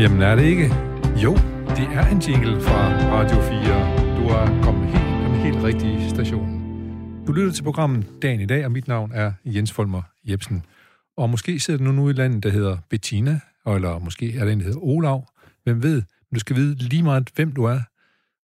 Jamen er det ikke? Jo, det er en jingle fra Radio 4. Du er kommet helt på den helt rigtige station. Du lytter til programmet Dagen i dag, og mit navn er Jens Folmer Jebsen. Og måske sidder du nu i landet, der hedder Bettina, eller måske er det en, der hedder Olav. Hvem ved? Men du skal vide lige meget, hvem du er,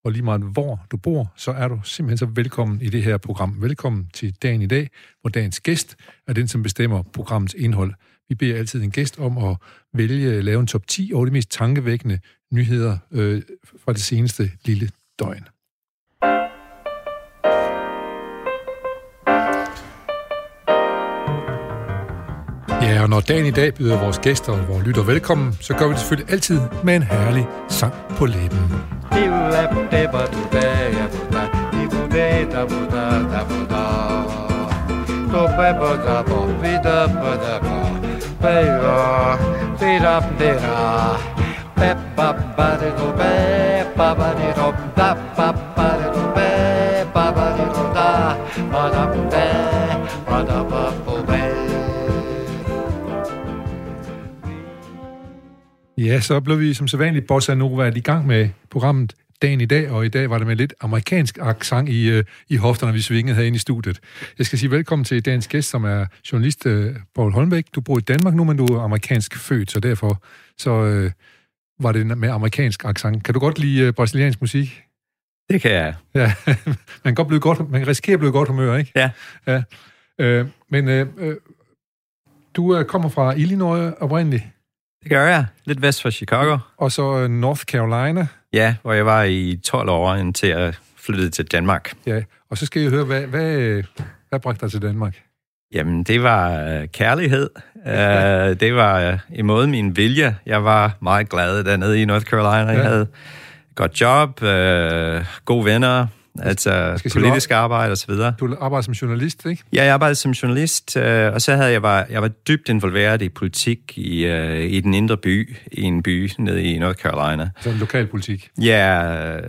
og lige meget hvor du bor, så er du simpelthen så velkommen i det her program. Velkommen til dagen i dag, hvor dagens gæst er den, som bestemmer programmets indhold. Vi beder altid en gæst om at vælge at lave en top 10 over de mest tankevækkende nyheder øh, fra det seneste lille døgn. Ja, og når dagen i dag byder vores gæster og vores lytter velkommen, så gør vi det selvfølgelig altid med en herlig sang på læben. Ja, så blev vi som sædvanligt Bossa Nova i gang med programmet dagen i dag, og i dag var det med lidt amerikansk accent i, øh, i hofterne, vi svingede herinde i studiet. Jeg skal sige velkommen til dagens gæst, som er journalist øh, Paul Holmbæk. Du bor i Danmark nu, men du er amerikansk født, så derfor så, øh, var det med amerikansk accent. Kan du godt lide øh, brasiliansk musik? Det kan jeg. Ja, man kan godt blive godt, man kan risikere at blive godt humør, ikke? Ja. ja. Øh, men øh, øh, du øh, kommer fra Illinois oprindeligt. Det gør jeg. Lidt vest for Chicago. Og så øh, North Carolina. Ja, hvor jeg var i 12 år, indtil jeg flyttede til Danmark. Ja, og så skal jeg høre, hvad, hvad, hvad bragte dig til Danmark? Jamen, det var uh, kærlighed. Uh, det var uh, imod min vilje. Jeg var meget glad dernede i North Carolina. Ja. Jeg havde godt job, uh, gode venner, altså politisk du, arbejde og så videre. Du arbejder som journalist, ikke? Ja, jeg arbejdede som journalist, øh, og så havde jeg var, jeg var dybt involveret i politik i, øh, i den indre by, i en by nede i North Carolina. Så en lokal politik? Ja, øh,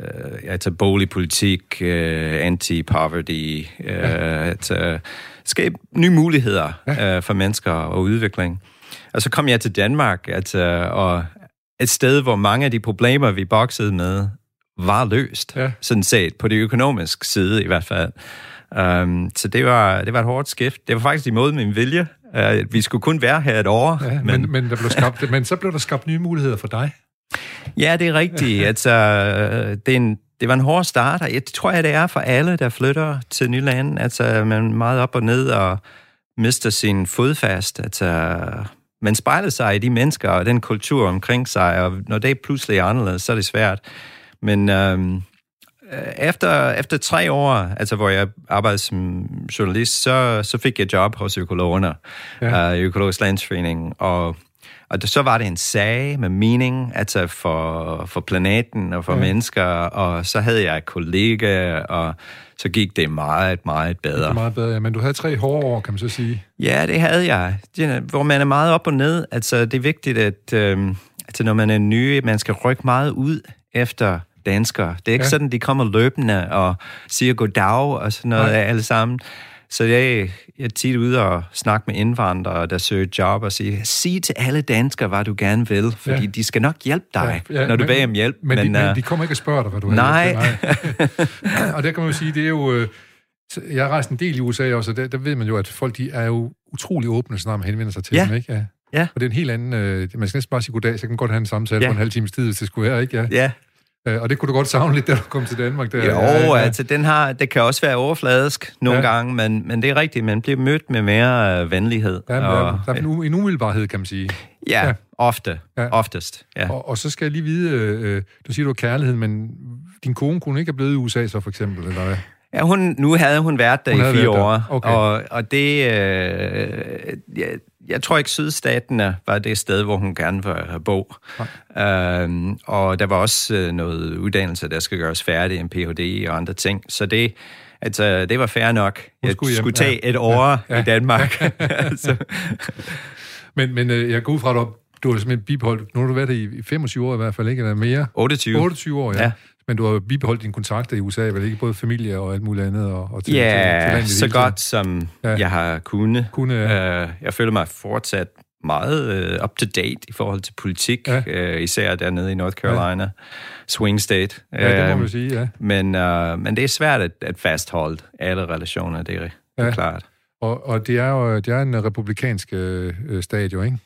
altså boligpolitik, øh, anti-poverty, øh, ja. altså skabe nye muligheder ja. øh, for mennesker og udvikling. Og så kom jeg til Danmark, altså, og et sted, hvor mange af de problemer, vi boksede med, var løst, ja. sådan set, på det økonomiske side i hvert fald. Um, så det var, det var et hårdt skift. Det var faktisk imod min vilje. Uh, vi skulle kun være her et år. Ja, men, men, men, der blev skabt, men så blev der skabt nye muligheder for dig. Ja, det er rigtigt. altså, det, er en, det var en hård start, og jeg tror, at det er for alle, der flytter til nye lande. Altså, man er meget op og ned og mister sin fodfast. Altså, man spejler sig i de mennesker og den kultur omkring sig, og når det pludselig er anderledes, så er det svært. Men øhm, efter, efter tre år, altså hvor jeg arbejdede som journalist, så, så fik jeg job hos økologerne, ja. uh, Økologisk Landsforening, og og så var det en sag med mening, altså for, for planeten og for ja. mennesker, og så havde jeg kollega, og så gik det meget, meget bedre. Det meget bedre, ja. Men du havde tre hårde år, kan man så sige. Ja, det havde jeg. Det, hvor man er meget op og ned. Altså, det er vigtigt, at øhm, altså, når man er ny, man skal rykke meget ud efter danskere. Det er ikke ja. sådan, de kommer løbende og siger goddag og sådan noget Nej. alle sammen. Så jeg, jeg er tit ude og snakke med indvandrere, der søger job, og siger, sig til alle danskere, hvad du gerne vil, fordi ja. de skal nok hjælpe dig, ja, ja, når du beder om hjælp. Men, men, de, uh, men de kommer ikke og spørger dig, hvad du har Nej. og der kan man jo sige, det er jo... Øh, jeg har rejst en del i USA også, og der, der ved man jo, at folk de er jo utrolig åbne, når man henvender sig til ja. dem, ikke? Ja. Ja. Og det er en helt anden... Øh, man skal næsten bare sige goddag, så kan man godt have en samtale ja. på en halv times tid, hvis det skulle være, ikke? Ja. ja. Øh, og det kunne du godt savne lidt, da du kom til Danmark. Der. Jo, ja, ja. altså den har, det kan også være overfladisk nogle ja. gange, men, men det er rigtigt, man bliver mødt med mere øh, venlighed. Ja, og, der er en, en umiddelbarhed, kan man sige. Ja, ja. ofte. Ja. Oftest, ja. Og, og så skal jeg lige vide, øh, du siger, du har kærlighed, men din kone kunne ikke have blevet i USA så, for eksempel, eller hvad? Ja, hun, nu havde hun været der hun i fire år, okay. og, og det... Øh, ja, jeg tror ikke, sydstatene var det sted, hvor hun gerne vil bo. Øhm, og der var også øh, noget uddannelse, der skal gøres færdig, en Ph.D. og andre ting. Så det, altså, det var fair nok. Jeg skulle, skulle tage ja. et år ja. Ja. i Danmark. altså. Men, men øh, jeg går ud fra, at du, har simpelthen bibeholdt, nu har du været i 25 år i hvert fald, ikke? Eller mere? 28. 28 år, ja. ja. Men du har bibeholdt dine kontakter i USA, vel ikke? Både familie og alt muligt andet? Og, og til, ja, til, til så godt som ja. jeg har kunnet. kunne ja. uh, jeg føler mig fortsat meget uh, up-to-date i forhold til politik, ja. uh, især dernede i North Carolina, ja. swing state. Ja, det må man øhm, sige, ja. Men, uh, men det er svært at, at fastholde alle relationer, det er, det er ja. klart. Og, og det er jo det er en republikansk øh, stat jo, ikke?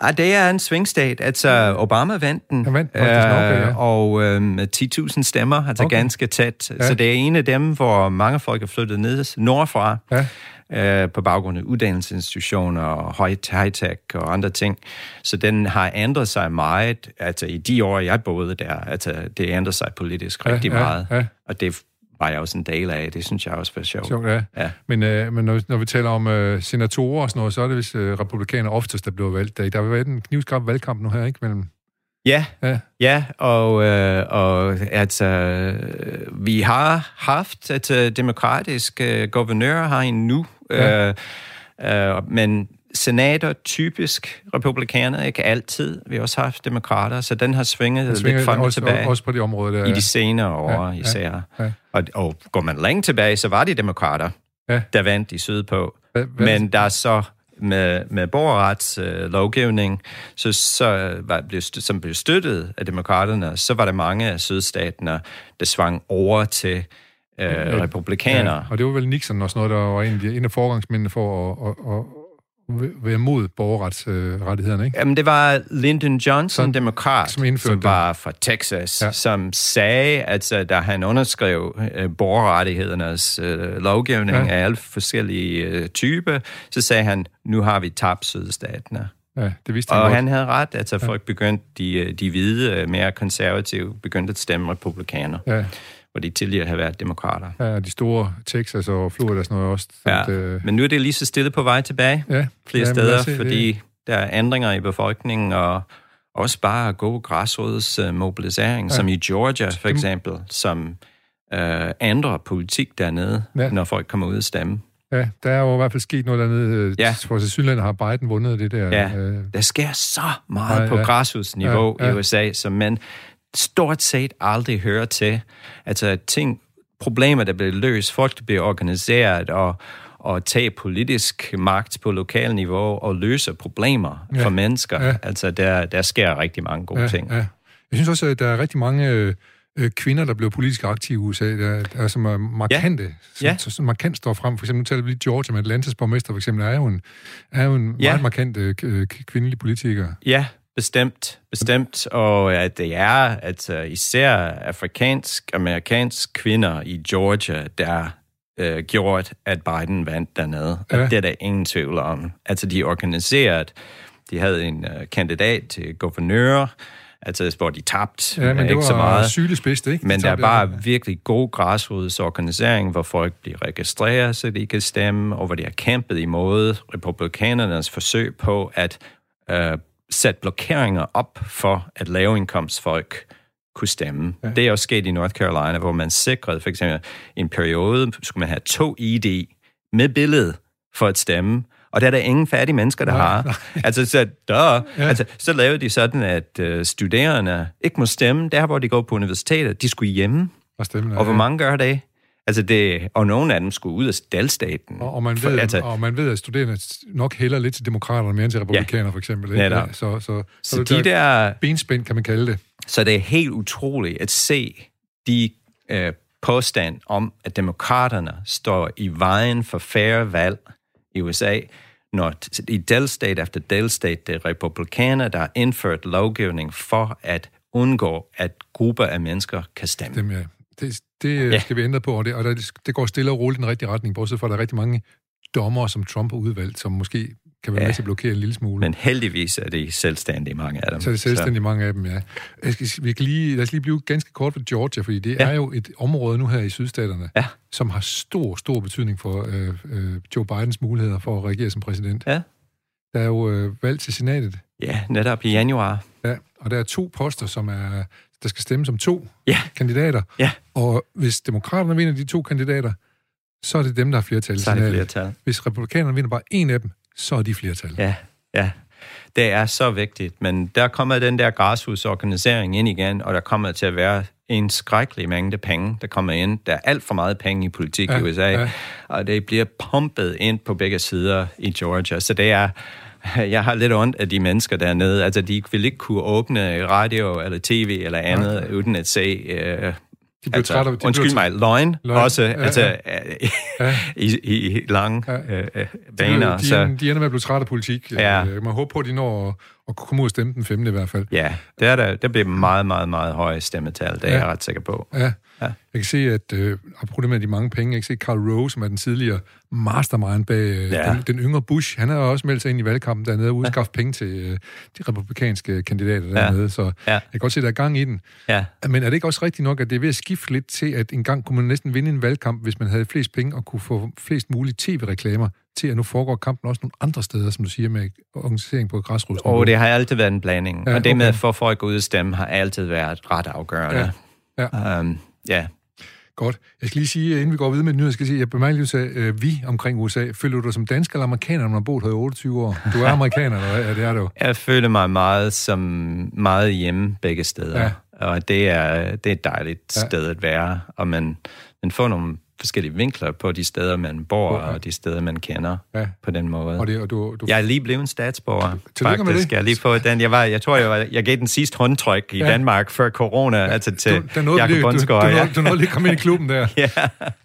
Ah, det er en svingstat. Altså, Obama vandt den. Han vandt øh, okay, ja. Og øh, med 10.000 stemmer, altså okay. ganske tæt. Ja. Så det er en af dem, hvor mange folk er flyttet ned nordfra. Ja øh, på baggrund af uddannelsesinstitutioner og high-tech og andre ting. Så den har ændret sig meget. Altså i de år, jeg boede der, altså det ændrer sig politisk rigtig ja, ja, meget. Ja. Og det var jeg også en del af. Det synes jeg også var sjovt. sjovt ja. ja. Men, øh, men når, når vi taler om øh, senatorer og sådan noget, så er det hvis øh, republikaner oftest, der bliver valgt. Der, har været en knivskarp valgkamp nu her, ikke? Mellem Ja, ja, ja og, øh, og altså, vi har haft et uh, demokratisk uh, guvernør her nu, ja. øh, øh, men senater typisk republikanere, ikke altid. Vi har også haft demokrater, så den har svinget, den svinget lidt frem og tilbage. Også på de områder der. I de senere år ja, især. Ja, ja. Og, og går man længe tilbage, så var de demokrater, ja. der vandt sydpå. Hva, hva, Men der er så med, med borgerretslovgivning, øh, så, så var, blev, som blev støttet af demokraterne, så var der mange af sydstaterne, der svang over til øh, republikanere. Ja, og det var vel Nixon og sådan noget, der var en af, en af forgangsmændene for at, at, være mod borgerretsrettighederne, ikke? Jamen, det var Lyndon Johnson, som, demokrat, som, som var fra Texas, ja. som sagde, at uh, da han underskrev uh, borgerrettighedernes uh, lovgivning ja. af alle forskellige uh, typer, så sagde han, nu har vi tabt sydstaterne. Ja, det vidste han Og godt. han havde ret, altså folk begyndte, de, de hvide, mere konservative, begyndte at stemme republikaner. Ja hvor de tidligere har været demokrater. Ja, de store Texas og Florida og sådan noget også. Ja, at, øh... men nu er det lige så stille på vej tilbage ja, flere ja, steder, se, fordi det. der er ændringer i befolkningen, og også bare græsråds uh, mobilisering, ja. som i Georgia for eksempel, som uh, ændrer politik dernede, ja. når folk kommer ud og stemme. Ja, der er jo i hvert fald sket noget dernede. Ja. For Sydland har Biden vundet det der. Ja, øh... der sker så meget ja, på ja. græsrodsniveau ja, ja. i USA, som men stort set aldrig hører til. Altså ting, problemer, der bliver løst, folk, der bliver organiseret og, og tage politisk magt på lokal niveau og løse problemer ja. for mennesker. Ja. Altså, der, der sker rigtig mange gode ja, ting. Ja. Jeg synes også, at der er rigtig mange øh, øh kvinder, der bliver politisk aktive i USA, der, der som er markante, ja. som, ja. som, som markant står frem. For eksempel, nu taler vi lige Georgia, med Atlantas borgmester for eksempel, er jo en, er jo en ja. meget markant øh, kvindelig politiker. Ja, Bestemt, bestemt, og at det er at uh, især afrikansk-amerikansk kvinder i Georgia, der uh, gjort, at Biden vandt dernede. Ja. At det er der ingen tvivl om. Altså, de er organiseret. De havde en uh, kandidat til guvernør, altså hvor de tabte ja, men det ikke var så meget. Bedste, ikke? Men der er bare ja. virkelig god græsrodsorganisering, hvor folk bliver registreret, så de kan stemme, og hvor de har kæmpet imod republikanernes forsøg på at uh, sat blokeringer op for, at lavindkomstfolk kunne stemme. Ja. Det er også sket i North Carolina, hvor man sikrede for eksempel en periode, skulle man have to ID med billede for at stemme, og der er der ingen fattige mennesker, der nej, har. Nej. Altså, så, der, ja. altså, så lavede de sådan, at uh, studerende ikke må stemme der, hvor de går på universitetet. De skulle hjemme. Og, stemme, og hvor mange gør det? Altså det, og nogle af dem skulle ud af dalstaten. Og, og, man ved, for, altså, og man ved, at studerende nok hælder lidt til demokraterne mere end til republikanere, ja, for eksempel. Ikke? Ja, så, så, så, så de der. Benspænd, kan man kalde det. Så det er helt utroligt at se de øh, påstand om, at demokraterne står i vejen for færre valg i USA, når i delstat efter delstat, det er republikanere, der har indført lovgivning for at undgå, at grupper af mennesker kan stemme. Stemme, ja. Det, det ja. skal vi ændre på, og, det, og det, det går stille og roligt i den rigtige retning, bortset fra, at der er rigtig mange dommer, som Trump har udvalgt, som måske kan være ja. med til at blokere en lille smule. Men heldigvis er det selvstændige mange af dem. Så er det selvstændige så. mange af dem, ja. Jeg skal, vi kan lige, lad os lige blive ganske kort for Georgia, fordi det ja. er jo et område nu her i sydstaterne, ja. som har stor, stor betydning for øh, øh, Joe Bidens muligheder for at regere som præsident. Ja. Der er jo øh, valg til senatet. Ja, netop i januar. Ja, og der er to poster, som er der skal stemme som to ja. kandidater. Ja. Og hvis demokraterne vinder de to kandidater, så er det dem, der har flertal. Så er det flertal. Hvis republikanerne vinder bare en af dem, så er de flertal. Ja, ja. Det er så vigtigt, men der kommer den der græshudsorganisering ind igen, og der kommer til at være en skrækkelig mængde penge, der kommer ind. Der er alt for meget penge i politik ja, i USA, ja. og det bliver pumpet ind på begge sider i Georgia. Så det er jeg har lidt ondt af de mennesker dernede. Altså, de vil ikke kunne åbne radio eller tv eller andet, ja. uden at se... Øh, de blev altså, trætte, de undskyld blev mig, løgn, Løgn, også, ja, altså, ja. i, i lange Ja. øh, baner. de, så, de, de ender med at blive trætte af politik. Ja. Øh, Man håber på, at de når at komme ud og stemme den femte i hvert fald. ja, det er der, der bliver meget, meget, meget høje stemmetal, det er Ja. jeg ret sikker på. Ja. Ja. Jeg kan se, at øh, apropos det med de mange penge, jeg kan se Karl Rove, som er den tidligere mastermind bag øh, Ja. den, den yngre Bush, han har også meldt sig ind i valgkampen dernede og udskaffet penge til øh, de republikanske kandidater dernede, så Ja. jeg kan godt se, at der er gang i den. Ja. Men er det ikke også rigtigt nok, at det er ved at skifte lidt til, at engang kunne man næsten vinde en valgkamp, hvis man havde flest penge og kunne få flest mulige tv-reklamer til, at nu foregår kampen også nogle andre steder, som du siger, med organisering på græsrodsniveau. Og det har altid været en blanding. Ja, og det med okay. at få folk ud og stemme har altid været ret afgørende. Ja, ja. Um, ja. Godt. Jeg skal lige sige, inden vi går videre med nyheder, skal jeg sige, jeg bemærker lige, at du øh, vi omkring USA. Føler du dig som dansker eller amerikaner, når man har boet her i 28 år? Du er amerikaner, eller hvad? Ja, det er du. Jeg føler mig meget som meget hjemme begge steder. Ja. Og det er, det er et dejligt Ja. sted at være. Og man, man får nogle forskellige vinkler på de steder, man bor, Ja. og de steder, man kender Ja. på den måde. Og, det, og du, du, Jeg er lige blevet en statsborger, Tillykke med faktisk. det. Jeg lige fået den. Jeg, var, jeg tror, jeg, var, jeg gav den sidste håndtryk i Ja. Danmark før corona, altså til du, nåede Jakob lige, du, du, Bundsgaard. du, ja. nåede, du nåede lige komme ind i klubben der. ja,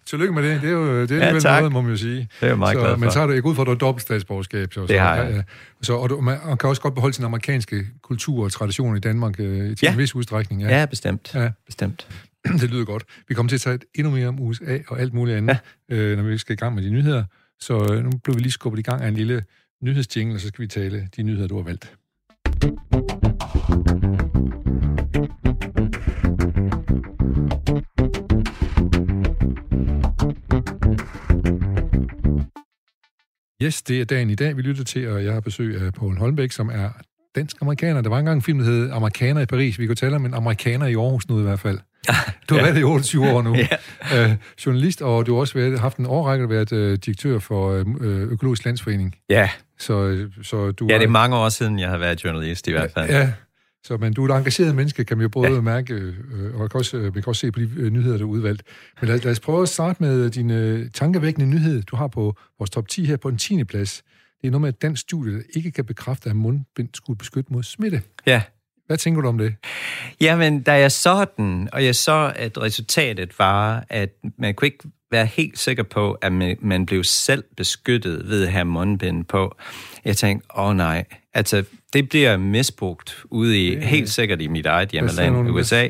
Tillykke med det. Det er jo det er Ja, tak. noget, må man jo sige. det er jeg meget så, glad for. Men så har du ikke ud for, at du har dobbelt statsborgerskab. Så, så, har jeg. Ja, ja. Så, og du, man, man kan også godt beholde sin amerikanske kultur og tradition i Danmark øh, til Ja. en vis udstrækning. Ja. Ja, bestemt. Ja. bestemt. det lyder godt. Vi kommer til at tage et endnu mere om USA og alt muligt andet, ja. øh, når vi skal i gang med de nyheder. Så øh, nu bliver vi lige skubbet i gang af en lille nyhedsjingle, og så skal vi tale de nyheder, du har valgt. Yes, det er dagen i dag, vi lytter til, og jeg har besøg af Paul Holmbæk, som er dansk-amerikaner. Der var engang en film, der hed Amerikaner i Paris. Vi kunne tale om en amerikaner i Aarhus nu i hvert fald. Du har Ja. været i 28 år nu. Ja. øh, journalist, og du har også været, haft en årrække, været øh, direktør for øh, Økologisk Landsforening. Ja. Så, så du ja, det er mange år siden, jeg har været journalist i hvert fald. Ja, så, men du er et engageret menneske, kan man jo både ja. mærke, øh, og jeg kan også, øh, man kan også se på de øh, nyheder, du har udvalgt. Men lad, lad os prøve at starte med din øh, tankevækkende nyhed, du har på vores top 10 her på en 10. plads. Det er noget med et dansk studie, der ikke kan bekræfte, at mundbind skulle beskytte mod smitte. Ja. Hvad tænker du om det? Jamen, da jeg så den, og jeg så, at resultatet var, at man kunne ikke være helt sikker på, at man, blev selv beskyttet ved at have mundbind på. Jeg tænkte, åh oh, nej, altså det bliver misbrugt ude i, helt sikkert i mit eget hjemmeland, USA,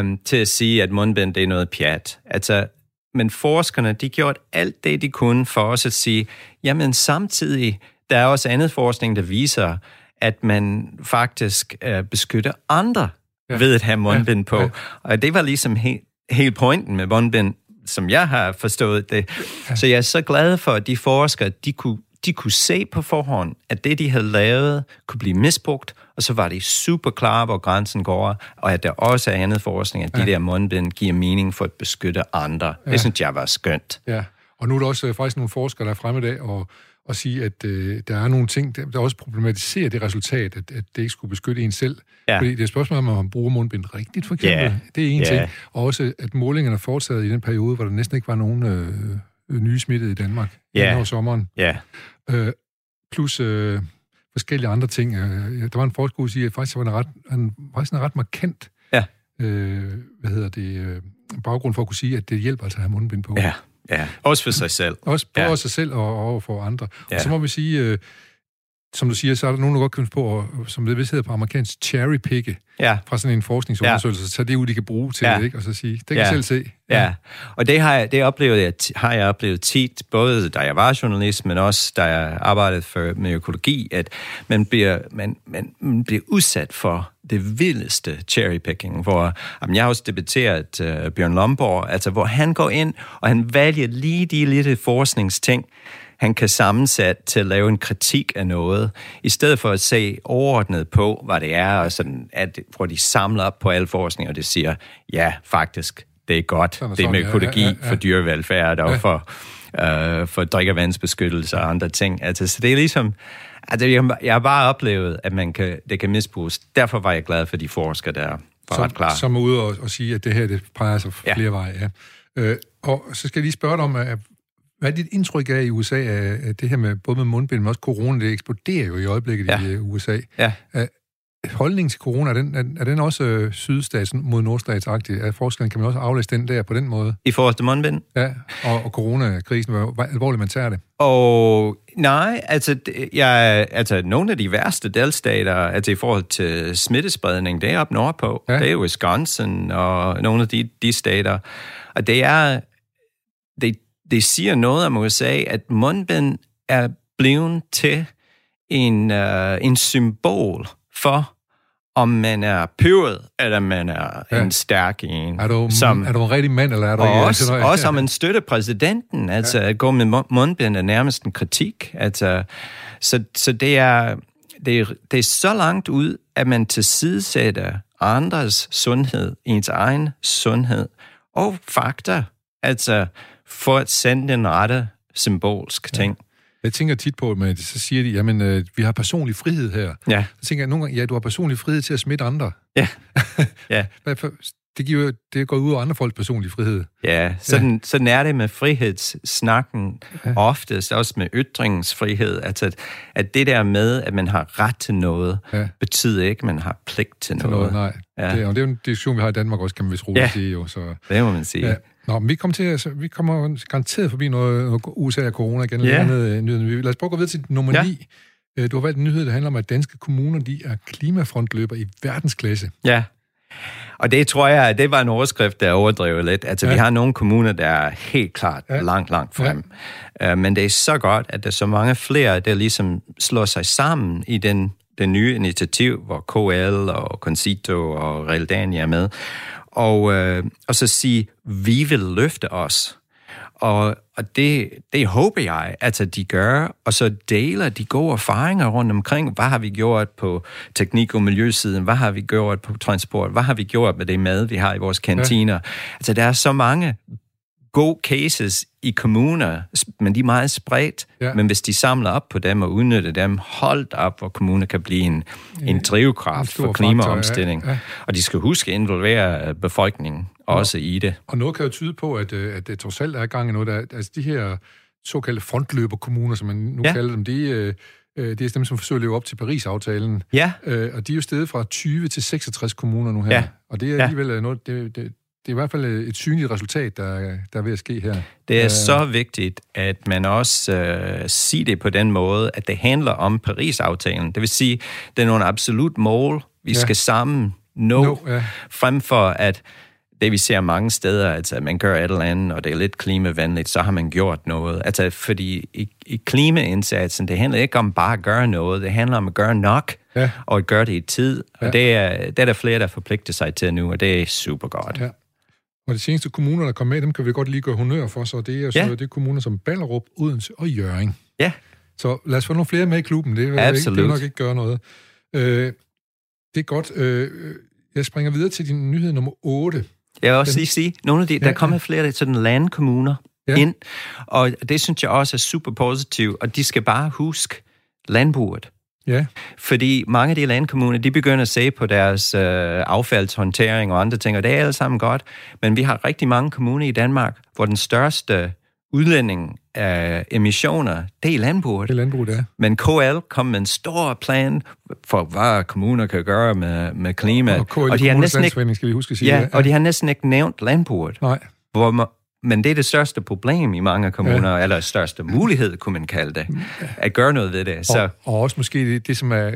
um, til at sige, at mundbind det er noget pjat. Altså, men forskerne, de gjorde alt det, de kunne for os at sige, jamen samtidig, der er også andet forskning, der viser, at man faktisk uh, beskytter andre Ja. ved at have mundbind på. ja. Ja. Og det var ligesom he- hele pointen med mundbind, som jeg har forstået det. Ja. Så jeg er så glad for, at de forskere, de kunne, de kunne se på forhånd, at det, de havde lavet, kunne blive misbrugt, og så var de super klare, hvor grænsen går, og at der også er andet forskning, at de Ja. der mundbind giver mening for at beskytte andre. Ja. Det synes jeg var skønt. Ja, og nu er der også øh, faktisk nogle forskere, der er fremme i dag og, og sige, at øh, der er nogle ting, der, der også problematiserer det resultat, at, at det ikke skulle beskytte en selv. Ja. Fordi det er et spørgsmål om, at man bruger mundbind rigtigt, for eksempel. Ja. Det er en Ja. ting. Og også, at målingerne er foretaget i den periode, hvor der næsten ikke var nogen øh, øh, nye smittede i Danmark hen over sommeren. Ja, Øh, plus øh, forskellige andre ting. Øh, der var en forsker, der siger, at faktisk var en ret, en, faktisk en ret markant Ja. øh, hvad hedder det, øh, baggrund for at kunne sige, at det hjælper altså at have mundbind på. ja, ja. Også for sig selv. Også på Ja. sig selv og over for andre. Ja. Og så må vi sige, øh, som du siger, så er der nogen, der godt kan på, at, som det vist hedder på amerikansk, cherrypicke Ja, fra sådan en forskningsundersøgelse, ja. så det jo, de kan bruge til Ja. det, ikke? Og så sige, det kan Ja. selv se. Ja, og det har jeg, det oplevede jeg, har jeg oplevet tit, både da jeg var journalist, men også da jeg arbejdede for, med økologi, at man bliver, man, man, man bliver udsat for det vildeste cherrypicking, hvor jamen, jeg har også debatteret uh, Bjørn Lomborg, altså hvor han går ind, og han vælger lige de lille forskningsting, han kan sammensætte til at lave en kritik af noget, i stedet for at se overordnet på, hvad det er, og sådan, at, hvor de samler op på al forskning, og det siger, ja, faktisk, det er godt. Sådan det er med økologi ja, ja, ja. for dyrevelfærd og Ja. for, øh, for drikkevandsbeskyttelse og andre ting. Altså, så det er ligesom... Altså, jeg, har bare oplevet, at man kan, det kan misbruges. Derfor var jeg glad for de forskere, der var ret klar. Som, som er ude og, og sige, at det her, det peger sig Ja. flere veje. Ja. Øh, og så skal jeg lige spørge dig om, at Hvad er dit indtryk af i USA, af det her med både med mundbind, men også corona, det eksploderer jo i øjeblikket ja. i uh, USA. Ja. holdningen til corona, er den, er, den også øh, sydstats mod nordstatsagtig? Er forskellen, kan man også aflæse den der på den måde? I forhold til mundbind? Ja, og, og coronakrisen, hvor, hvor alvorligt man tager det? Og nej, altså, jeg, altså nogle af de værste delstater, altså i forhold til smittespredning, det er op nordpå. Ja. Det er Wisconsin og nogle af de, de stater. Og det er, det, siger noget om USA, at mundbind er blevet til en, uh, en symbol for, om man er pøvet, eller man er ja. en stærk en. Er du, som, er du en rigtig mand, eller er du og også, noget? også om man støtter præsidenten. Altså, ja. at gå med mundbind er nærmest en kritik. Altså, så, så det er, det, er, det er så langt ud, at man tilsidesætter andres sundhed, ens egen sundhed, og fakta, altså for at sende den rette symbolsk ting. Ja. Jeg tænker tit på, at så siger de, jamen, øh, vi har personlig frihed her. Ja. Så tænker jeg nogle gange, ja, du har personlig frihed til at smitte andre. Ja. ja. det, giver, det går ud over andre folks personlige frihed. Ja, sådan, ja. sådan er det med frihedssnakken ja. oftest, også med ytringsfrihed. Altså, at, at det der med, at man har ret til noget, ja. betyder ikke, at man har pligt til, til noget. noget. Nej, ja. det, og det er jo en diskussion, vi har i Danmark også, kan man vist roligt ja. sige. Jo, så, det må man sige. Ja. Nå, men vi kommer, til, altså, vi kommer garanteret forbi noget, USA og corona igen. Ja. Andet, nyheden. Lad os prøve at gå videre til nummer ja. 9. Øh, du har valgt en nyhed, der handler om, at danske kommuner de er klimafrontløber i verdensklasse. Ja, og det tror jeg, det var en overskrift, der overdrevet lidt. Altså, ja. vi har nogle kommuner, der er helt klart ja. langt, langt frem. Ja. Uh, men det er så godt, at der er så mange flere, der ligesom slår sig sammen i den, den nye initiativ, hvor KL og Concito og Realdani er med og, øh, og så sige, vi vil løfte os. Og, og det, det håber jeg, at de gør, og så deler de gode erfaringer rundt omkring. Hvad har vi gjort på teknik- og miljøsiden? Hvad har vi gjort på transport? Hvad har vi gjort med det mad, vi har i vores kantiner? Ja. Altså, der er så mange gode cases i kommuner, men de er meget spredt. Ja. Men hvis de samler op på dem og udnytter dem, holdt op, hvor kommuner kan blive en, en drivkraft en for klimaomstilling. Ja. Ja. Og de skal huske at involvere befolkningen også ja. i det. Og noget kan jo tyde på, at, øh, at det trods alt er gang i noget, der, altså de her såkaldte frontløberkommuner, som man nu ja. kalder dem, de, øh, øh, det er dem, som forsøger at leve op til Paris-aftalen. Ja. og de er jo steget fra 20 til 66 kommuner nu her. Ja. Og det er alligevel ja. noget, det, det, det er i hvert fald et synligt resultat, der, der er ved at ske her. Det er uh, så vigtigt, at man også uh, siger det på den måde, at det handler om Paris-aftalen. Det vil sige, det er nogle absolut mål, vi ja. skal sammen nå, no, ja. frem for at det vi ser mange steder, altså at man gør et eller andet, og det er lidt klimavenligt, så har man gjort noget. Altså, fordi i, i klimaindsatsen, det handler ikke om bare at gøre noget, det handler om at gøre nok, ja. og at gøre det i tid. Ja. Og det er, det er der flere, der forpligter sig til nu, og det er super godt. Ja. Og de seneste kommuner, der kom med, dem kan vi godt lige gøre honør for, så det er, så ja. det er kommuner som Ballerup, Odense og Jøring. Ja. Så lad os få nogle flere med i klubben, det vil, ikke, det vil nok ikke gøre noget. Øh, det er godt. Øh, jeg springer videre til din nyhed nummer 8. Jeg vil også lige sige, nogle af de, ja, der kommer flere til den landkommuner ja. ind, og det synes jeg også er super positivt, og de skal bare huske landbruget. Ja. Fordi mange af de landkommuner, de begynder at se på deres øh, affaldshåndtering og andre ting, og det er alle sammen godt. Men vi har rigtig mange kommuner i Danmark, hvor den største udlænding af emissioner, det er landbruget. Det er landbruget, ja. Men KL kom med en stor plan for, hvad kommuner kan gøre med, med klima. Og, KL, og de har næsten ikke, skal vi huske at sige. Ja, ja, og de har næsten ikke nævnt landbruget. Nej. Hvor men det er det største problem i mange kommuner, ja. eller største mulighed, kunne man kalde det, at gøre noget ved det. Så. Og, og også måske det, det som er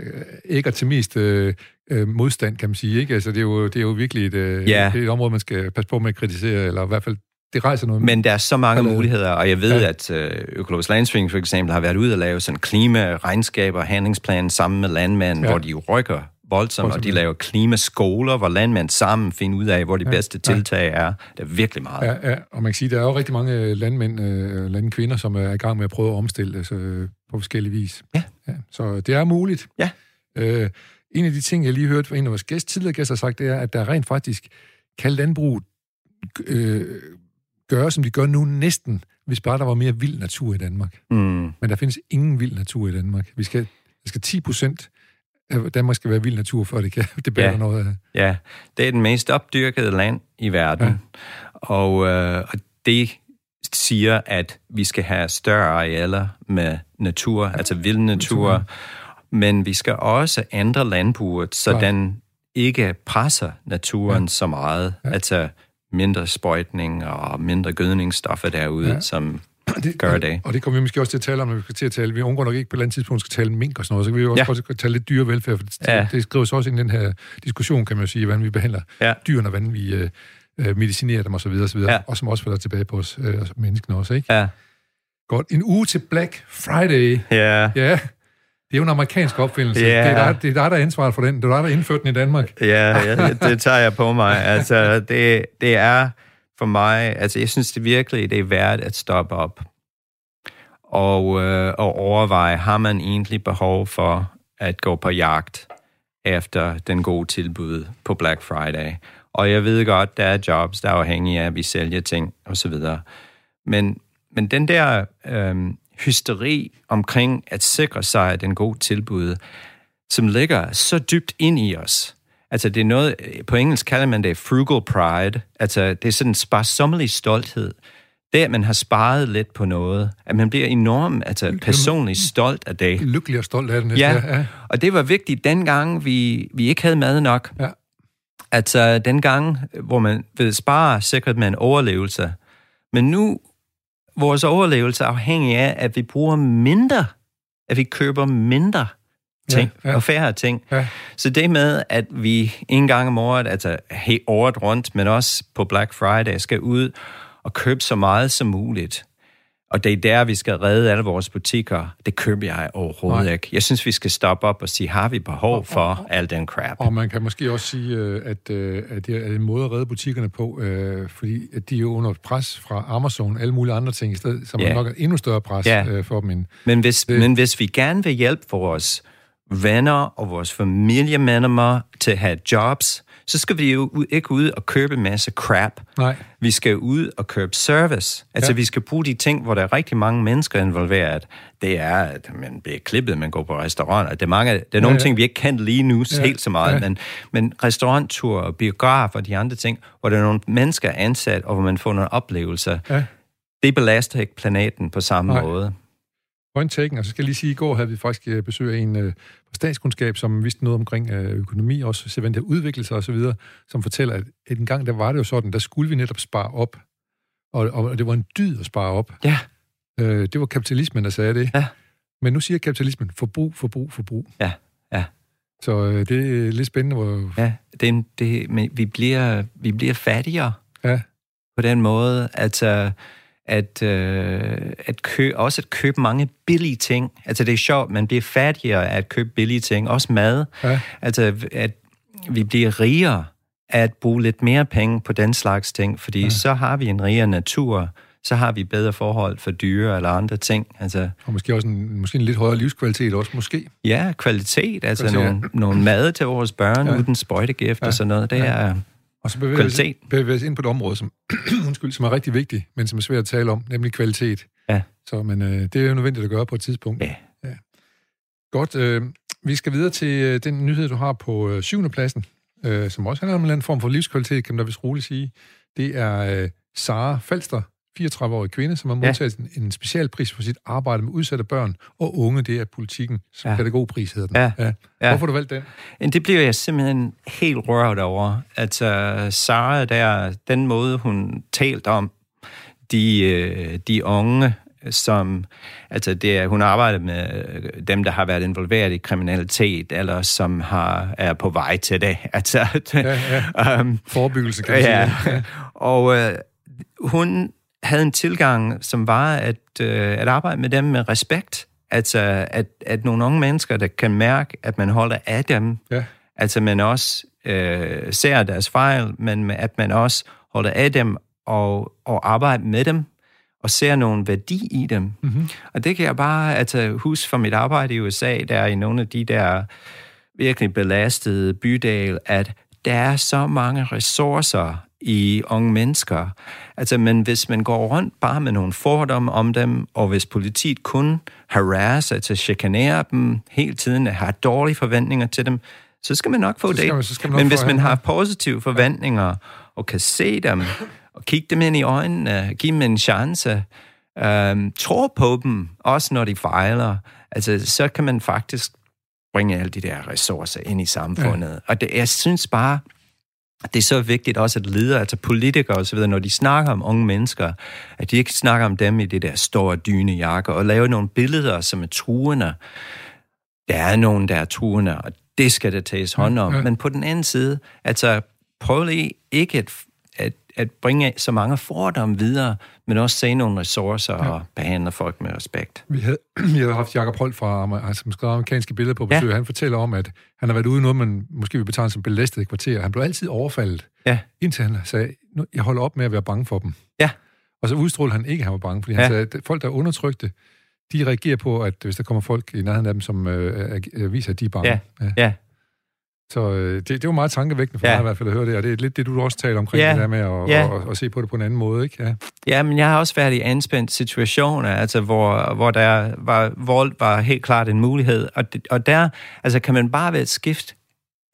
ikke er til mest øh, øh, modstand, kan man sige. Ikke? Altså, det, er jo, det er jo virkelig et, øh, ja. det er et område, man skal passe på med at kritisere, eller i hvert fald det rejser noget. Men der er så mange muligheder, og jeg ved, ja. at øh, Økologisk Landsforening for eksempel har været ude og lave sådan klimaregnskaber og handlingsplan sammen med landmænd, ja. hvor de rykker voldsomt, og de laver klimaskoler, hvor landmænd sammen finder ud af, hvor de ja, bedste tiltag er. Det er virkelig meget. Ja, ja, og man kan sige, der er jo rigtig mange landmænd, øh, landkvinder, som er i gang med at prøve at omstille det øh, på forskellige vis. Ja. ja. Så det er muligt. Ja. Øh, en af de ting, jeg lige hørte fra en af vores gæst, tidligere gæster har sagt, det er, at der rent faktisk kan landbrug øh, gøre, som de gør nu næsten, hvis bare der var mere vild natur i Danmark. Mm. Men der findes ingen vild natur i Danmark. Vi skal, der skal 10 procent Danmark skal være vild natur, for det kan det bærer ja. noget af. Ja, det er den mest opdyrkede land i verden. Ja. Og, øh, og det siger, at vi skal have større arealer med natur, altså vild natur, men vi skal også ændre landbruget, så Klart. den ikke presser naturen ja. så meget. Ja. Altså mindre sprøjtning og mindre gødningsstoffer derude, ja. som det, gør og, det. Og det kommer vi måske også til at tale om, når vi skal til at tale. Vi undgår nok ikke på et eller andet tidspunkt skal tale mink og sådan noget, så kan vi jo også Ja. godt tale lidt dyrevelfærd, for det, Ja. det skrives også ind i den her diskussion, kan man jo sige, hvordan vi behandler Ja. dyrene, og hvordan vi øh, øh, medicinerer dem osv. osv. Ja. Og som også falder tilbage på os øh, menneskene også, ikke? Ja. Godt. En uge til Black Friday. Ja. Ja, det er jo en amerikansk opfindelse. Det, er dig, det er dig, der er ansvaret for den. Det er dig, der indførte den i Danmark. Ja, ja, det tager jeg på mig. Altså, det, det er for mig, altså jeg synes det virkelig, det er værd at stoppe op og, øh, og overveje, har man egentlig behov for at gå på jagt efter den gode tilbud på Black Friday. Og jeg ved godt, der er jobs, der er afhængige af, at vi sælger ting osv. Men, men den der øh, hysteri omkring at sikre sig den gode tilbud, som ligger så dybt ind i os. Altså det er noget, på engelsk kalder man det frugal pride. Altså det er sådan en sparsommelig stolthed. Det, at man har sparet lidt på noget, at man bliver enormt altså, personligt stolt af det. Lykkelig og stolt af næsten. Ja, ja. og det var vigtigt dengang, vi, vi ikke havde mad nok. Ja. Altså den gang, hvor man ved spare, sikrede man overlevelse. Men nu, vores overlevelse er afhængig af, at vi bruger mindre, at vi køber mindre ting Ja, ja, og færre ting. Ja. Så det med, at vi en gang om året, altså he- året rundt, men også på Black Friday, skal ud og købe så meget som muligt. Og det er der, vi skal redde alle vores butikker. Det køber jeg overhovedet Nej. ikke. Jeg synes, vi skal stoppe op og sige, har vi behov for al den crap? Og man kan måske også sige, øh, at, øh, at det er en måde at redde butikkerne på, øh, fordi at de er jo under pres fra Amazon og alle mulige andre ting i stedet, som Ja. er nok endnu større pres øh, for dem end... Men hvis, men hvis vi gerne vil hjælpe vores venner og vores familiemedlemmer til at have jobs, så skal vi jo ikke ud og købe en masse crap. Nej. Vi skal ud og købe service. Altså, Ja. vi skal bruge de ting, hvor der er rigtig mange mennesker involveret. Det er, at man bliver klippet, man går på restaurant. Det er, mange, det er nogle ja. ting, vi ikke kan lige nu Ja. helt så meget, Ja. men, men restauranttur og biograf og de andre ting, hvor der er nogle mennesker ansat, og hvor man får nogle oplevelser, Ja. det belaster ikke planeten på samme Nej. måde. Point taken. Og så skal jeg lige sige, at i går havde vi faktisk øh, besøg af en øh, statskundskab, som vidste noget omkring øh, økonomi, også så det udvikle sig osv., som fortæller, at en gang der var det jo sådan, der skulle vi netop spare op. Og, og det var en dyd at spare op. Ja. Øh, det var kapitalismen, der sagde det. Ja. Men nu siger kapitalismen forbrug, forbrug, forbrug. Ja, ja. Så øh, det er lidt spændende, hvor... Ja, det, det, men vi, bliver, vi bliver fattigere Ja. på den måde, at, uh, at, uh, at kø, også at købe mange billige ting. Altså det er sjovt, man bliver fattigere af at købe billige ting, også mad. Ja. Altså at vi bliver rigere af at bruge lidt mere penge på den slags ting, fordi ja. så har vi en rigere natur, så har vi bedre forhold for dyre eller andre ting. Altså, Og måske også en, måske en lidt højere livskvalitet også, måske. ja, kvalitet, altså Kvalitet, ja. nogle, nogle mad til vores børn Ja. uden sprøjtegift. Ja. og sådan noget, det Ja. er... Og så bevæger vi, Kvalitet. bevæger vi os ind på et område, som, undskyld, som er rigtig vigtigt, men som er svært at tale om, nemlig kvalitet. Ja. Så men, øh, det er jo nødvendigt at gøre på et tidspunkt. Ja. Godt. Øh, vi skal videre til øh, den nyhed, du har på øh, syvende pladsen, øh, som også handler om en eller anden form for livskvalitet, kan man da vist roligt sige. Det er øh, Sara Falster, 34-årig kvinde, som har Ja. modtaget en, en specialpris for sit arbejde med udsatte børn og unge. Det er politikken, som Ja. pædagogpris hedder den. Ja. Ja. Ja. Hvorfor har du valgt den? Det bliver jeg simpelthen helt rørt over, at uh, Sara der, den måde hun talt om de, uh, de unge, som, altså det er, hun arbejder med øh, dem, der har været involveret i kriminalitet, eller som har, er på vej til det. Altså, Ja, ja. um, Forebyggelse, kan man ja. sige. Og øh, hun havde en tilgang, som var at, øh, at arbejde med dem med respekt. Altså, at, at nogle unge mennesker, der kan mærke, at man holder af dem, Ja. altså man også øh, ser deres fejl, men at man også holder af dem og, og arbejder med dem, og ser nogen værdi i dem. Mm-hmm. Og det kan jeg bare altså, huske fra mit arbejde i USA, der i nogle af de der virkelig belastede bydel, at der er så mange ressourcer i unge mennesker. Altså, men hvis man går rundt bare med nogle fordomme om dem, og hvis politiet kun harasser, altså chikanere dem hele tiden, har dårlige forventninger til dem, så skal man nok få det. man- man men hvis man har positive forventninger, og kan se dem, og kigge dem ind i øjnene, give dem en chance, øhm, tro på dem, også når de fejler. Altså, så kan man faktisk bringe alle de der ressourcer ind i samfundet. Ja. Og det, jeg synes bare, det er så vigtigt også, at ledere, altså politikere osv., når de snakker om unge mennesker, at de ikke snakker om dem i det der store dynejakke, og laver nogle billeder, som er truende. Der er nogen, der er truende, og det skal der tages hånd om. Ja, ja. Men på den anden side, altså prøv lige ikke at, at, at bringe så mange fordomme videre, men også se nogle ressourcer ja. og behandle folk med respekt. Vi havde, vi havde haft Jacob Holt fra, altså, som skrev amerikanske billeder på besøg. Ja. Han fortæller om, at han har været ude i noget, man måske vil betegne som belæstet kvarter. Han blev altid overfaldet, ja. indtil han sagde, jeg holder op med at være bange for dem. Ja. Og så udstrålede han ikke, at han var bange, fordi ja. han sagde, at folk, der er undertrykte, de reagerer på, at hvis der kommer folk i nærheden af dem, som øh, viser, at de er bange. Ja, ja. ja. Så øh, det, det var meget tankevækkende for ja. mig i hvert fald at høre det, og det er lidt det, du også taler omkring, ja. det der med at ja. og, og se på det på en anden måde, ikke? Ja. ja, men jeg har også været i anspændt situationer, altså hvor, hvor der var, vold var helt klart en mulighed, og, det, og der altså, kan man bare ved et skift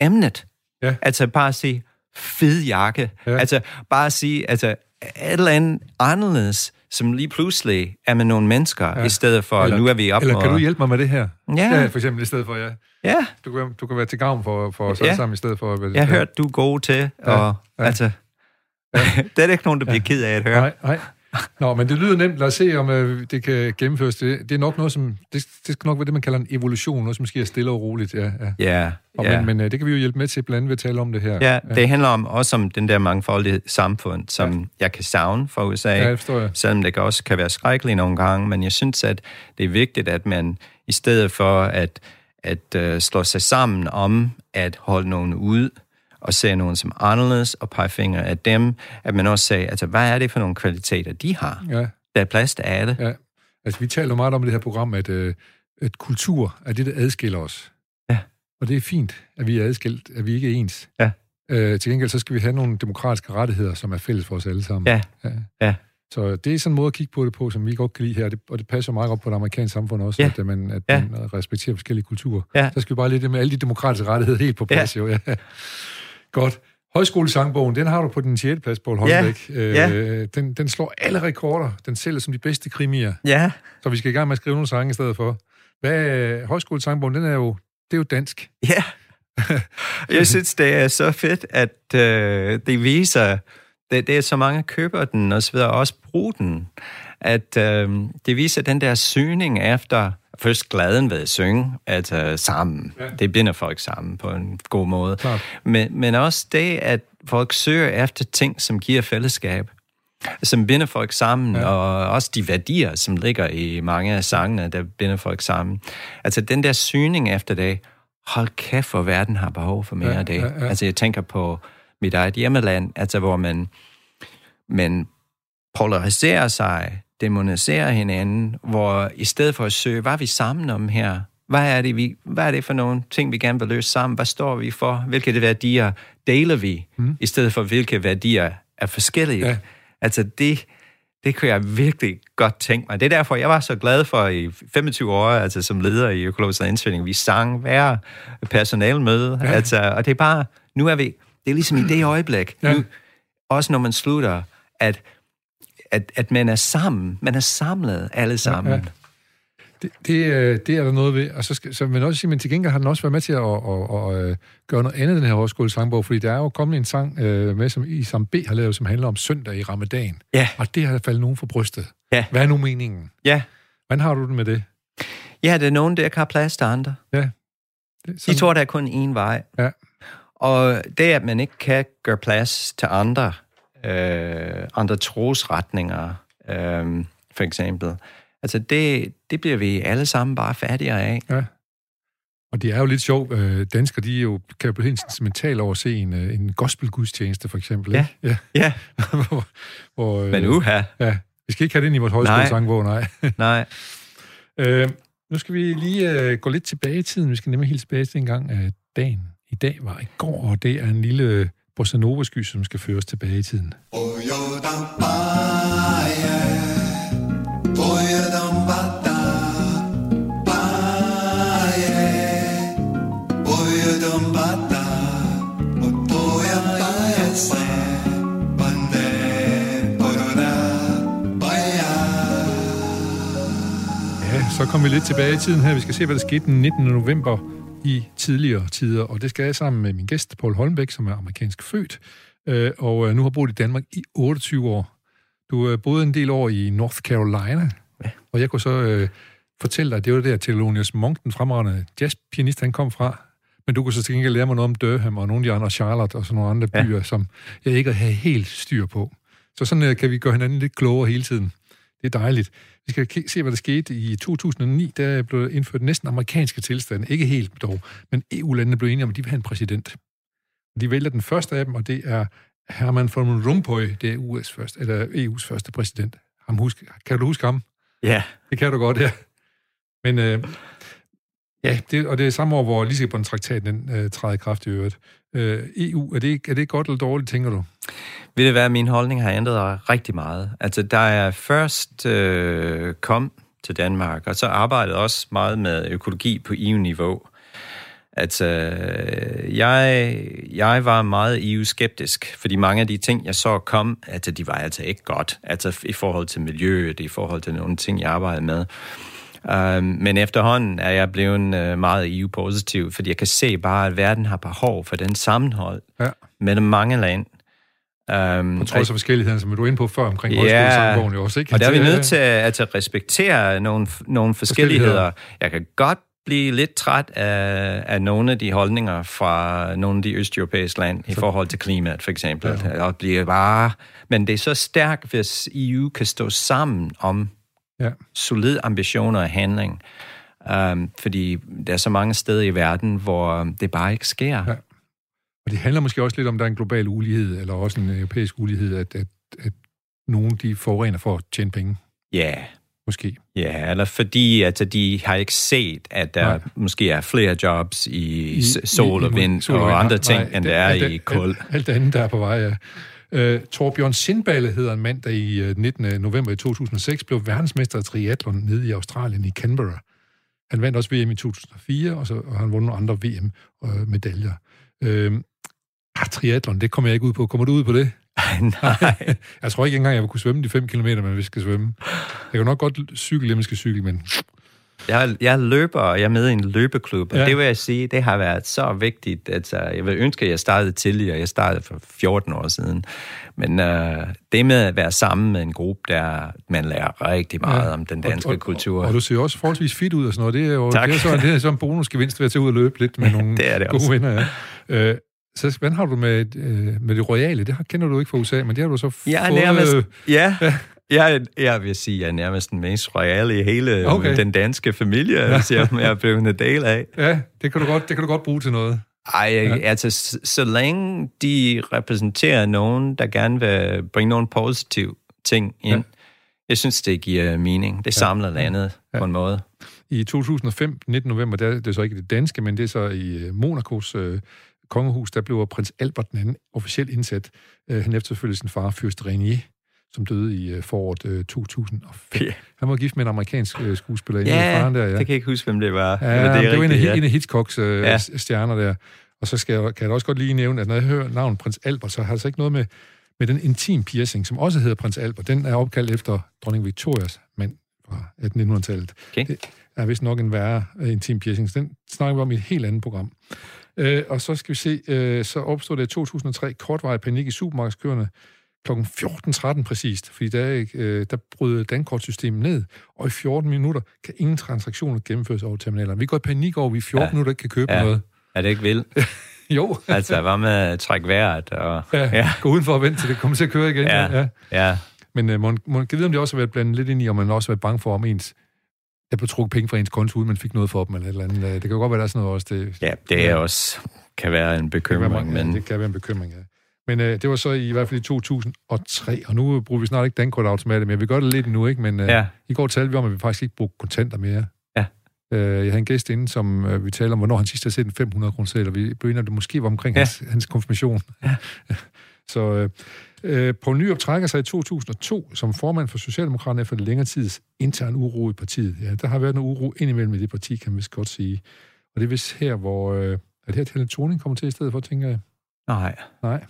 emnet. Ja. Altså bare sige, fed jakke. Ja. Altså bare sige, altså et eller andet anderledes, som lige pludselig er med nogle mennesker, ja. i stedet for, eller, nu er vi op Eller kan og... du hjælpe mig med det her? Ja. ja for eksempel, i stedet for, ja. Ja. Du kan, du kan være til gavn for, for os ja. alle sammen, i stedet for... At, jeg har ja. hørt, du er god til, og ja. altså... Ja. det er ikke nogen, der bliver ja. ked af at høre. Nej, nej. Nå, men det lyder nemt. Lad os se, om uh, det kan gennemføres. Det, det er nok noget, som... Det, det skal nok være det, man kalder en evolution. Noget, som sker stille og roligt. Ja, ja. ja, og, ja. Men, men uh, det kan vi jo hjælpe med til, blandt andet ved at tale om det her. Ja, ja. det handler om, også om den der mangfoldige samfund, som ja. jeg kan savne fra USA. Ja, det jeg. Selvom det også kan være skrækkeligt nogle gange. Men jeg synes, at det er vigtigt, at man i stedet for at, at uh, slå sig sammen om at holde nogen ud, og se nogen som anderledes og pege fingre af dem, at man også siger, altså, hvad er det for nogle kvaliteter, de har? Ja. Der er plads til alle. Ja. Altså, vi taler meget om i det her program, at, øh, at kultur er det, der adskiller os. Ja. Og det er fint, at vi er adskilt, at vi ikke er ens. Ja. Øh, til gengæld så skal vi have nogle demokratiske rettigheder, som er fælles for os alle sammen. Ja. ja. ja. Så det er sådan en måde at kigge på det på, som vi godt kan lide her, og det, og det passer meget godt på det amerikanske samfund også, ja. at, man, at ja. man respekterer forskellige kulturer. Ja. Så skal vi bare lige det med alle de demokratiske rettigheder helt på plads, ja. jo. Ja. Godt. Højskolesangbogen, den har du på din 6. plads, Poul Holmbæk. Ja. ja. Øh, den, den slår alle rekorder. Den sælger som de bedste krimier. Ja. Så vi skal i gang med at skrive nogle sange i stedet for. Hvad, højskolesangbogen, den er jo, det er jo dansk. Ja. Jeg synes, det er så fedt, at øh, det viser, det, det er så mange køber den, og så videre, også bruger den, at øh, det viser den der syning efter først glæden ved at synge, altså sammen. Ja. Det binder folk sammen på en god måde. Men, men også det, at folk søger efter ting, som giver fællesskab som binder folk sammen, ja. og også de værdier, som ligger i mange af sangene, der binder folk sammen. Altså den der syning efter det, hold kæft, hvor verden har behov for mere ja, af det. Ja, ja. Altså jeg tænker på mit eget hjemmeland, altså hvor man, man polariserer sig, demonisere hinanden, hvor i stedet for at søge, hvad er vi sammen om her? Hvad er det, vi, hvad er det for nogle ting, vi gerne vil løse sammen? Hvad står vi for? Hvilke værdier deler vi, mm. i stedet for hvilke værdier er forskellige? Ja. Altså det, det kunne jeg virkelig godt tænke mig. Det er derfor, jeg var så glad for i 25 år, altså som leder i Økologisk Indsvinding, vi sang hver personalmøde. Ja. Altså, og det er bare, nu er vi, det er ligesom i det øjeblik, ja. nu, også når man slutter, at at, at man er sammen. Man er samlet alle sammen. Ja, ja. Det, det, øh, det er der noget ved. Og så, skal, så men også sige, men til gengæld har den også været med til at, at, at, at, at gøre noget andet, den her højskole sangbog, fordi der er jo kommet en sang uh, med, som Isam B. har lavet, som handler om søndag i ramadan. Ja. Og det har faldet nogen for brystet. Ja. Hvad er nu meningen? Ja. Hvordan har du det med det? Ja, det er nogen, der kan have plads til andre. Ja. Det, sådan... De tror, der er kun én vej. Ja. Og det, at man ikke kan gøre plads til andre, øh, andre trosretninger, øh, for eksempel. Altså, det, det bliver vi alle sammen bare fattigere af. Ja. Og det er jo lidt sjovt. Øh, danskere, de er jo, kan jo blive helt sentimentale over at se en, øh, en gospelgudstjeneste, for eksempel. Ja, ikke? ja. ja. hvor, hvor, øh, Men uha. Ja, vi skal ikke have det ind i vores højskolesangvåg, nej. nej. øh, nu skal vi lige øh, gå lidt tilbage i tiden. Vi skal nemlig helt tilbage til en gang, at dagen i dag var i går, og det er en lille Bossa Nova-sky, som skal føres tilbage i tiden. så kom vi lidt tilbage i tiden her. Vi skal se, hvad der skete den 19. november i tidligere tider, og det skal jeg sammen med min gæst, Paul Holmbæk, som er amerikansk født, øh, og øh, nu har boet i Danmark i 28 år. Du øh, boede en del år i North Carolina, ja. og jeg kunne så øh, fortælle dig, at det var der, Thelonious Monk, den fremragende jazzpianist, han kom fra. Men du kunne så til gengæld lære mig noget om Durham og nogle af de andre, Charlotte og sådan nogle andre ja. byer, som jeg ikke har helt styr på. Så sådan øh, kan vi gøre hinanden lidt klogere hele tiden. Det er dejligt. Vi skal se, hvad der skete i 2009. Der blev indført næsten amerikanske tilstande. Ikke helt dog, men EU-landene blev enige om, at de vil have en præsident. De vælger den første af dem, og det er Herman von Rompuy, det er US første, eller EU's første præsident. Ham husk, kan du huske ham? Ja. Det kan du godt, ja. Men øh, ja, det, og det er samme år, hvor Lissabon-traktaten den, øh, træder i kraft i øvrigt. Øh, EU, er det, er det godt eller dårligt, tænker du? Vil det være, at min holdning har ændret sig rigtig meget. Altså, da jeg først øh, kom til Danmark, og så arbejdede også meget med økologi på EU-niveau, at øh, jeg, jeg var meget EU-skeptisk, fordi mange af de ting, jeg så kom, altså, de var altså ikke godt. Altså i forhold til miljøet, i forhold til nogle ting, jeg arbejdede med. Uh, men efterhånden er jeg blevet uh, meget EU-positiv, fordi jeg kan se bare, at verden har behov for den sammenhold ja. mellem mange lande. Um, på trods af forskelligheden, som du er inde på før omkring ja, også, ikke? og der er vi nødt til at, at respektere nogle, nogle forskelligheder. forskelligheder. Jeg kan godt blive lidt træt af, af nogle af de holdninger fra nogle af de østeuropæiske lande i forhold til klimaet, for eksempel. Ja. Og blive bare... Men det er så stærkt, hvis EU kan stå sammen om ja. solid ambitioner og handling. Um, fordi der er så mange steder i verden, hvor det bare ikke sker. Ja. Og det handler måske også lidt om, at der er en global ulighed, eller også en europæisk ulighed, at, at, at nogen de forurener for at tjene penge. Ja. Yeah. Måske. Ja, eller fordi at de har ikke set, at der nej. måske er flere jobs i, I sol og vind og, og andre ting, nej, end der er alt, i kul. Alt, alt andet, der er på vej, ja. Uh, Torbjørn Sindballe hedder en mand, der i 19. Øh, november i 2006 blev verdensmester i triathlon nede i Australien i Canberra. Han vandt også VM i 2004, og så og han vundet nogle andre VM-medaljer. Uh, øh, ah, triathlon, det kommer jeg ikke ud på. Kommer du ud på det? Nej. jeg tror ikke engang, jeg vil kunne svømme de 5 km, men vi skal svømme. Jeg kan nok godt cykle, jeg skal cykle, men jeg, jeg løber, og jeg er med i en løbeklub, og ja. det vil jeg sige, det har været så vigtigt. Altså, jeg vil ønske, at jeg startede tidligere. Jeg startede for 14 år siden. Men uh, det med at være sammen med en gruppe, der man lærer rigtig meget ja. om den danske og, og, kultur. Og, og du ser også forholdsvis fit ud og sådan noget. Det er jo tak. det er så, det er så en bonusgevinst ved at tage ud og løbe lidt med nogle det er det gode også. venner. Ja. Uh, så hvordan har du med, uh, med det royale? Det kender du ikke fra USA, men det har du så ja, fået... Nærmest, ja. Jeg, jeg vil sige, at jeg er nærmest den mest royale i hele okay. den danske familie, ja. jeg, jeg er blevet en del af. Ja, det kan du godt, det kan du godt bruge til noget. Ej, ja. altså, så, så længe de repræsenterer nogen, der gerne vil bringe nogle positive ting ind, ja. jeg synes, det giver mening. Det samler ja. landet ja. på en måde. I 2005, 19. november, der, det er så ikke det danske, men det er så i øh, Monacos øh, kongehus, der blev prins Albert den anden officielt indsat. Øh, han efterfølgede sin far, fyrst Renier som døde i øh, foråret øh, 2005. Yeah. Han var gift med en amerikansk øh, skuespiller. Ja, faren der, ja, det kan jeg ikke huske, hvem det var. Ja, det, det var en af, ja. en af Hitchcocks øh, ja. stjerner der. Og så skal jeg, kan jeg også godt lige nævne, at når jeg hører navnet prins Albert, så har det så ikke noget med, med den intim piercing, som også hedder prins Albert. Den er opkaldt efter dronning Victorias mand fra 1800-tallet. Okay. Det er vist nok en værre uh, intim piercing. Så den snakker vi om i et helt andet program. Uh, og så skal vi se, uh, så opstod det i 2003 kortvarig panik i supermarkedskørende, kl. 14.13 præcist, fordi der, øh, der bryder dankortsystemet ned, og i 14 minutter kan ingen transaktioner gennemføres over terminalerne. Vi går i panik over, at vi i 14 ja. minutter ikke kan købe ja. noget. Er det ikke vildt? jo. altså, hvad med at trække vejret? Og, ja, ja, gå udenfor og vente til det kommer til at køre igen. Ja, ja. ja. Men man, man kan vide, om det også har været blandet lidt ind i, om man også har været bange for, om ens der blev trukket penge fra ens konto, uden man fik noget for dem, eller et eller andet. Det kan jo godt være, der er sådan noget også. Det, ja, det er ja. også kan være en bekymring. Det kan være, men... ja, det kan være en bekymring, ja. Men øh, det var så i hvert fald i 2003, og nu bruger vi snart ikke dankortautomater mere. Vi gør det lidt nu, ikke? Men øh, ja. i går talte vi om, at vi faktisk ikke bruger kontanter mere. Ja. Øh, jeg havde en gæst inde, som øh, vi talte om, hvornår han sidst har set en 500 kroner og vi blev enige om, det måske var omkring ja. hans, hans konfirmation. Ja. så øh, øh, Poul Nyrup trækker sig i 2002 som formand for Socialdemokraterne efter længere tids intern uro i partiet. Ja, der har været en uro indimellem i det parti, kan man vist godt sige. Og det er vist her, hvor... Øh, er det her, Thorning kommer til i stedet for, tænker jeg? Nej. Nej.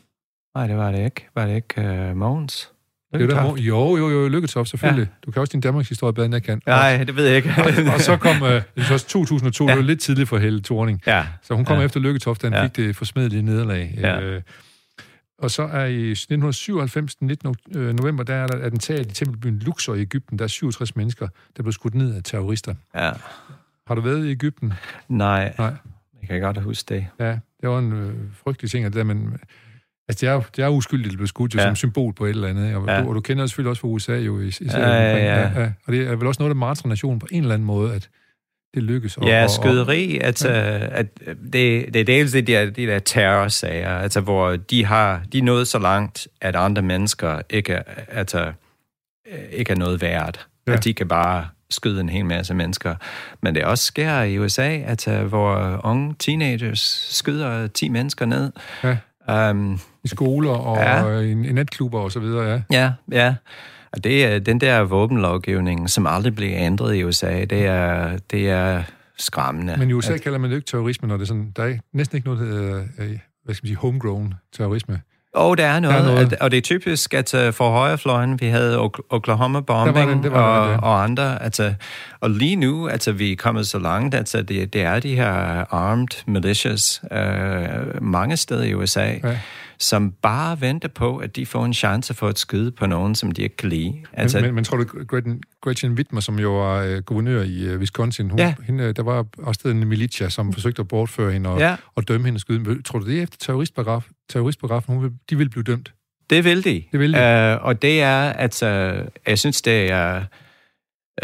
Nej, det var det ikke. Var det ikke uh, Mogens? Det er der, hvor, jo, jo, jo, Lykketoft, selvfølgelig. Ja. Du kan også din Danmarks historie bedre, end jeg kan. Nej, det ved jeg ikke. og, og så kom, øh, det var 2002, ja. det var lidt tidligt for Helle Thorning. Ja. Så hun kom ja. efter Lykketoft, da han ja. fik det forsmedelige nederlag. Ja. Øh, og så er i 1997, den 19. øh, november, der er der attentat i tempelbyen Luxor i Ægypten. Der er 67 mennesker, der blev skudt ned af terrorister. Ja. Har du været i Ægypten? Nej. Nej. Jeg kan godt huske det. Ja, det var en øh, frygtelig ting, at det der, men Altså, det er, det er uskyldigt, at blev skudt ja. som symbol på et eller andet. Og, ja. du, og du kender selvfølgelig også fra USA jo. I, i ja, ja, ja. ja, Og det er vel også noget, der martrer nationen på en eller anden måde, at det lykkes. Og, ja, skyderi, og, altså, ja. at det, det er dels det der, de der terrorsager, altså, hvor de har de er nået så langt, at andre mennesker ikke er, altså, ikke er noget værd. Ja. At de kan bare skyde en hel masse mennesker. Men det også sker i USA, altså, hvor unge teenagers skyder 10 mennesker ned. Ja. Um, I skoler og ja. i, i netklubber og så videre, ja. Ja, ja. Og det er den der våbenlovgivning, som aldrig bliver ændret i USA, det er, det er skræmmende. Men i USA at, kalder man det ikke terrorisme, når det er sådan, der er næsten ikke noget, der hedder, hvad skal man sige, homegrown terrorisme. Og der er noget, der er noget. Og det er typisk, at uh, for højrefløjen, vi havde Oklahoma bombing det var og, det, ja. og andre. Altså, og lige nu, altså, vi er kommet så langt, altså, det, det er de her armed militias uh, mange steder i USA, ja. som bare venter på, at de får en chance for at skyde på nogen, som de ikke kan lide. Altså, men, men, men tror du, Gretchen, Gretchen Whitmer, som jo var uh, guvernør i uh, Wisconsin, hun, ja. hende, der var også en militia, som forsøgte at bortføre hende og, ja. og dømme hende og skyde. Tror du, det er efter terroristparagraf, terroristparagrafen, hun vil, de vil blive dømt? Det vil de. Det vil de. Uh, og det er, at uh, jeg synes, det er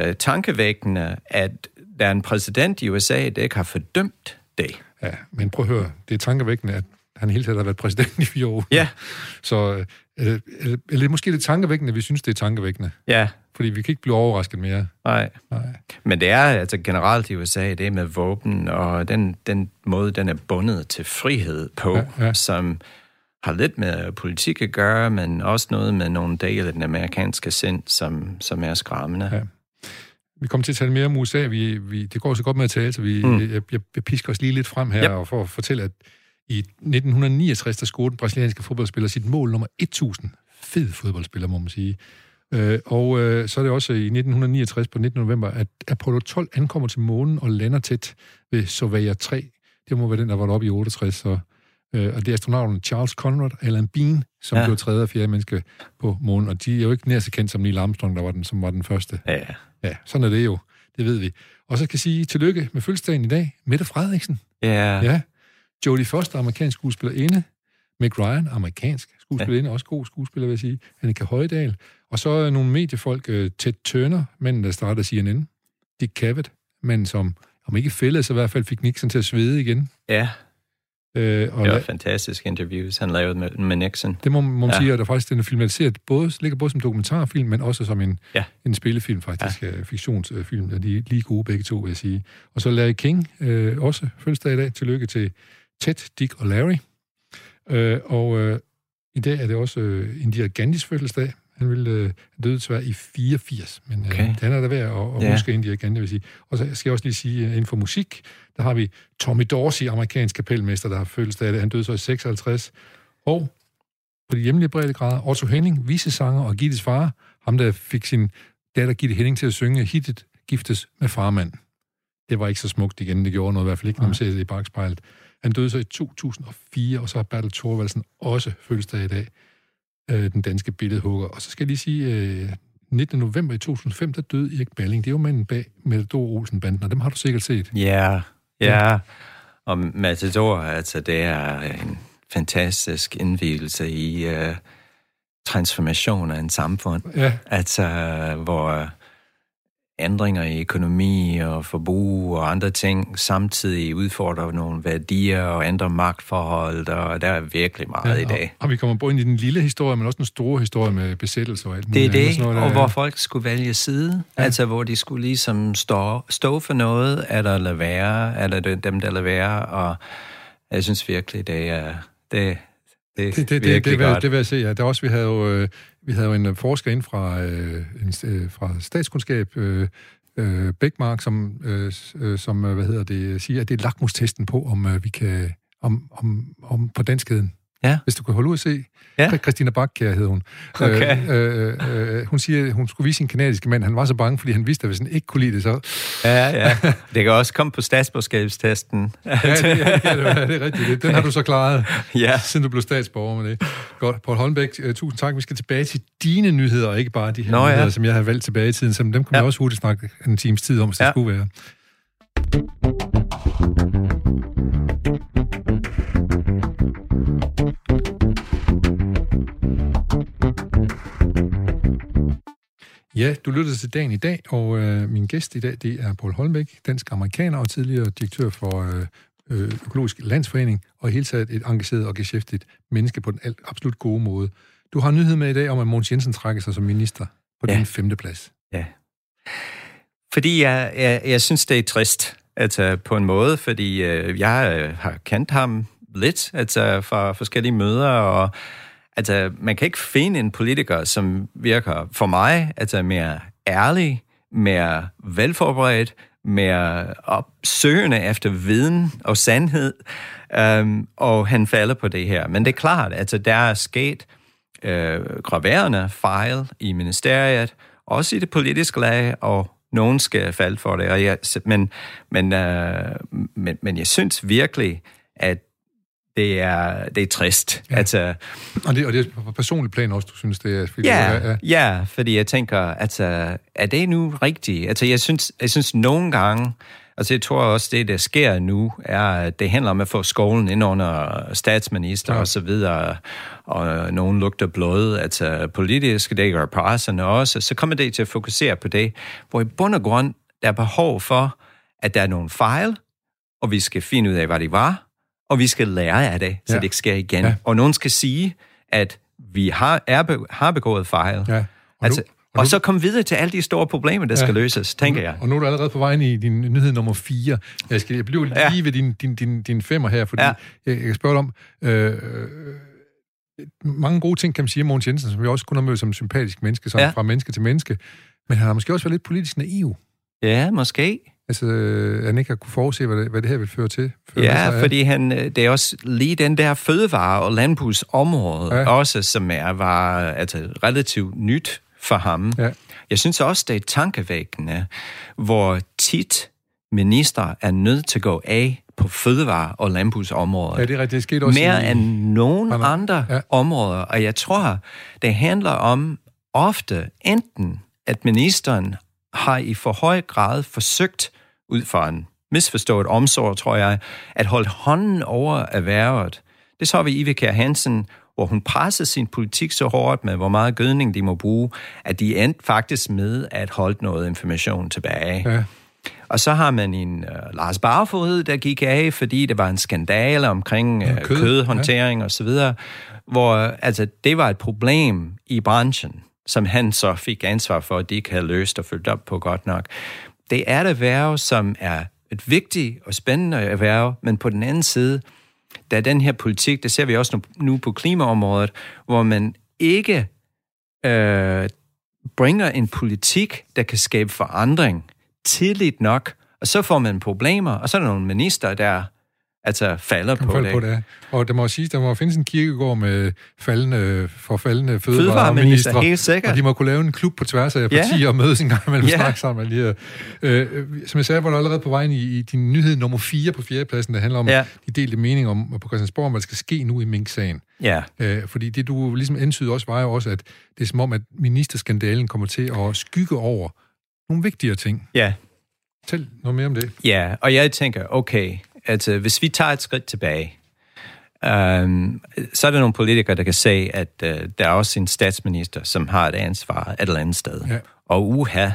uh, tankevækkende, at der er en præsident i USA, der ikke har fordømt det. Ja, men prøv at høre, det er tankevækkende, at han hele tiden har været præsident i fire år. Ja. Så eller, eller, eller måske det er tankevækkende, vi synes, det er tankevækkende. Ja. Fordi vi kan ikke blive overrasket mere. Nej. Nej. Men det er altså generelt i USA, det med våben, og den, den måde, den er bundet til frihed på, ja, ja. som har lidt med politik at gøre, men også noget med nogle dele af den amerikanske sind, som, som er skræmmende. Ja. Vi kommer til at tale mere om USA. Vi, vi, det går så godt med at tale, så vi, mm. jeg, jeg, jeg pisker os lige lidt frem her, yep. og for at fortælle, at i 1969, der scorede den brasilianske fodboldspiller sit mål nummer 1000. Fed fodboldspiller, må man sige. Øh, og øh, så er det også i 1969 på 19. november, at Apollo 12 ankommer til månen og lander tæt ved Surveyor 3. Det må være den, der var oppe i 68. Så, øh, og det er astronauten Charles Conrad og Alan Bean, som ja. blev tredje og fjerde menneske på månen. Og de er jo ikke nær så kendt som Neil Armstrong, der var den, som var den første. Ja. Ja, sådan er det jo. Det ved vi. Og så skal jeg sige tillykke med fødselsdagen i dag. Mette Frederiksen. Ja. Ja. Jodie Foster, amerikansk skuespillerinde. Meg Ryan, amerikansk skuespillerinde, ja. også god skuespiller, vil jeg sige. Annika Højdal. Og så nogle mediefolk, uh, Ted Turner, manden, der startede CNN. Dick Cavett, manden, som om ikke fældede, så i hvert fald fik Nixon til at svede igen. Ja. Øh, og det var la- fantastisk interviews, han lavede med, med Nixon. Det må, må man ja. sige, at der faktisk den er filmatiseret, både, ligger både som dokumentarfilm, men også som en, ja. en spillefilm, faktisk, ja. fiktionsfilm. De er lige gode begge to, vil jeg sige. Og så Larry King, øh, også fødselsdag i dag. Tillykke til Ted, Dick og Larry. Øh, og øh, i dag er det også øh, Indira Gandhis fødselsdag. Han ville øh, døde desværre i 84, men øh, okay. han er der værd at, at ja. huske Indira Gandhi, vil sige. Og så skal jeg også lige sige, uh, inden for musik, der har vi Tommy Dorsey, amerikansk kapelmester, der har fødselsdag. Han døde så i 56. Og på de hjemlige breddegrader, Otto Henning, visesanger og Gittes far, ham der fik sin datter Gitte Henning til at synge hittet Giftes med farmand. Det var ikke så smukt igen, det gjorde noget i hvert fald ikke, når man ser det i bagspejlet. Han døde så i 2004, og så har Bertel Thorvaldsen også fødselsdag i dag, øh, den danske billedhugger. Og så skal jeg lige sige, øh, 19. november i 2005, der døde Erik Balling. Det er jo manden bag Matador Olsen-banden, og dem har du sikkert set. Ja, yeah, ja. Yeah. Og Matador, altså, det er en fantastisk indvielse i uh, transformation af en samfund. Ja. Altså, hvor ændringer i økonomi og forbrug og andre ting, samtidig udfordrer nogle værdier og ændrer magtforhold, og der er virkelig meget ja, i dag. Og, vi kommer både ind i den lille historie, men også den store historie med besættelse og alt muligt. Det er det, noget, og hvor folk skulle vælge side, ja. altså hvor de skulle ligesom stå, stå for noget, er der lade være, er der dem, der lader være, og jeg synes virkelig, det er... Det, det, det, det, det, det, vil, det vil jeg se, ja. Der også, vi havde jo, øh, vi havde jo en øh, forsker ind fra, øh, en, øh, fra statskundskab, øh, øh, Bækmark, som, øh, øh som øh, hvad hedder det, siger, at det er lakmustesten på, om øh, vi kan, om, om, om på danskheden. Ja. Hvis du kan holde ud og se. Ja. Christina Bakkær hed hun. Okay. Øh, øh, øh, hun siger, at hun skulle vise sin kanadiske mand. Han var så bange, fordi han vidste, at hvis han ikke kunne lide det, så... Ja, ja. Det kan også komme på statsborgerskabstesten. ja, det, ja, det, er, det er rigtigt. Den har du så klaret, Ja. siden du blev statsborger med det. Godt. Paul Holmbæk, uh, tusind tak. Vi skal tilbage til dine nyheder, og ikke bare de her Nå, ja. nyheder, som jeg har valgt tilbage i tiden. Som dem man Ja. også hurtigt snakke en times tid om, hvis det Ja. skulle være. Ja, du lytter til dagen i dag, og øh, min gæst i dag, det er Paul Holmbæk, dansk amerikaner og tidligere direktør for øh, øh, Økologisk Landsforening, og i hele taget et engageret og geschæftigt menneske på den alt, absolut gode måde. Du har en nyhed med i dag om, at Mogens Jensen trækker sig som minister på Ja. din femte plads. Ja. Fordi jeg, jeg, jeg synes, det er trist, altså på en måde, fordi øh, jeg øh, har kendt ham lidt, altså fra forskellige møder, og altså, man kan ikke finde en politiker, som virker for mig altså mere ærlig, mere velforberedt, mere opsøgende efter viden og sandhed, øhm, og han falder på det her. Men det er klart, altså der er sket øh, graverende fejl i ministeriet, også i det politiske lag, og nogen skal falde for det. Og jeg, men, men, øh, men, men jeg synes virkelig, at det er, det er trist. Ja. Ja. Altså, Og det, og det er på personlig plan også, du synes, det er... Fordi ja, du er- er- ja, fordi jeg tænker, altså, er det nu rigtigt? Altså, jeg synes, jeg synes nogle gange, altså jeg tror også, det der sker nu, er, at det handler om at få skolen ind under statsminister Ja. ja. og så videre, og nogen lugter blod, altså politisk, det gør presserne også, så kommer det til at fokusere på det, hvor i bund og grund, der er behov for, at der er nogle fejl, og vi skal finde ud af, hvad det var, og vi skal lære af det, så Ja. det ikke sker igen. Ja. Og nogen skal sige, at vi har, er, be, har begået fejl. Ja. Og Altså, nu- og og, nu- så komme videre til alle de store problemer, der Ja. skal løses, tænker jeg. Og nu er du allerede på vej ind i din nyhed nummer 4. Jeg, skal, jeg bliver lige ja. Ved din, din, din, din femmer her, fordi ja. Jeg, jeg kan spørge dig om... Øh, mange gode ting kan man sige om Mogens Jensen, som vi også kun har mødt som en sympatisk menneske, sådan. Ja. fra menneske til menneske. Men han har måske også været lidt politisk naiv. Ja, måske. Altså, øh, han ikke har kunne forudse, hvad det, hvad det her vil føre til. Føre sig Ja, af- fordi han, øh, det er også lige den der fødevare- og landbrugsområde, Ja. også som er, var altså, relativt nyt for ham. Ja. Jeg synes også, det er tankevækkende, hvor tit minister er nødt til at gå af på fødevare- og landbrugsområdet. Ja, det er rigtigt. Det skete også mere i, end nogen andre ja. ja. områder. Og jeg tror, det handler om ofte enten, at ministeren har i for høj grad forsøgt, ud fra en misforstået omsorg, tror jeg, at holde hånden over erhvervet. Det så vi i Ivekær Hansen, hvor hun pressede sin politik så hårdt med, hvor meget gødning de må bruge, at de endte faktisk med at holde noget information tilbage. Ja. Og så har man en uh, Lars Barfod, der gik af, fordi der var en skandale omkring uh, kød, kød, kødhåndtering ja. og så videre, hvor uh, altså, det var et problem i branchen, som han så fik ansvar for, at de ikke havde løst og følgt op på godt nok. Det er et erhverv, som er et vigtigt og spændende erhverv, men på den anden side, der er den her politik, det ser vi også nu, på klimaområdet, hvor man ikke øh, bringer en politik, der kan skabe forandring tidligt nok, og så får man problemer, og så er der nogle minister, der altså falder på på det. på det. Og der må sige, der må findes en kirkegård med faldende, forfaldende Fødevareminister, helt sikkert. Og de må kunne lave en klub på tværs af Ja. partier og mødes en gang imellem Ja. snakke sammen. Lige, øh, som jeg sagde, var du allerede på vejen i, i din nyhed nummer 4 på fjerdepladsen, der handler om Ja. de delte mening om på Christiansborg, om hvad der skal ske nu i Mink-sagen. Ja, Øh, fordi det, du ligesom antyder også, var jo også, at det er som om, at ministerskandalen kommer til at skygge over nogle vigtigere ting. ja, Fortæl noget mere om det. ja, og jeg tænker, okay, altså hvis vi tager et skridt tilbage, um, så er der nogle politikere, der kan sige, at uh, der er også en statsminister, som har et ansvar et eller andet sted. Ja. Og uha,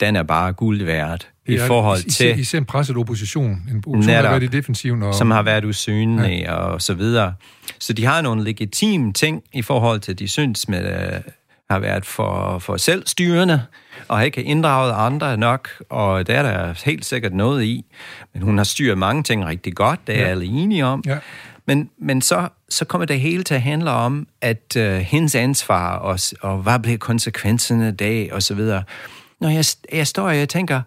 den er bare guld værd i Det er forhold til... Især en presset opposition. En opposition, der har Netop. været i defensiven. Og, som har været usynlige ja. og så videre. Så de har nogle legitime ting i forhold til, de synes med, uh, har været for, for selvstyrende, og har ikke inddraget andre nok, og der er der helt sikkert noget i. Men hun har styret mange ting rigtig godt, det er Ja. alle enige om. Ja. Men, men så, så kommer det hele til at handle om, at uh, hendes ansvar, og, og hvad bliver konsekvenserne af det, og så videre. Når jeg, jeg står og jeg tænker,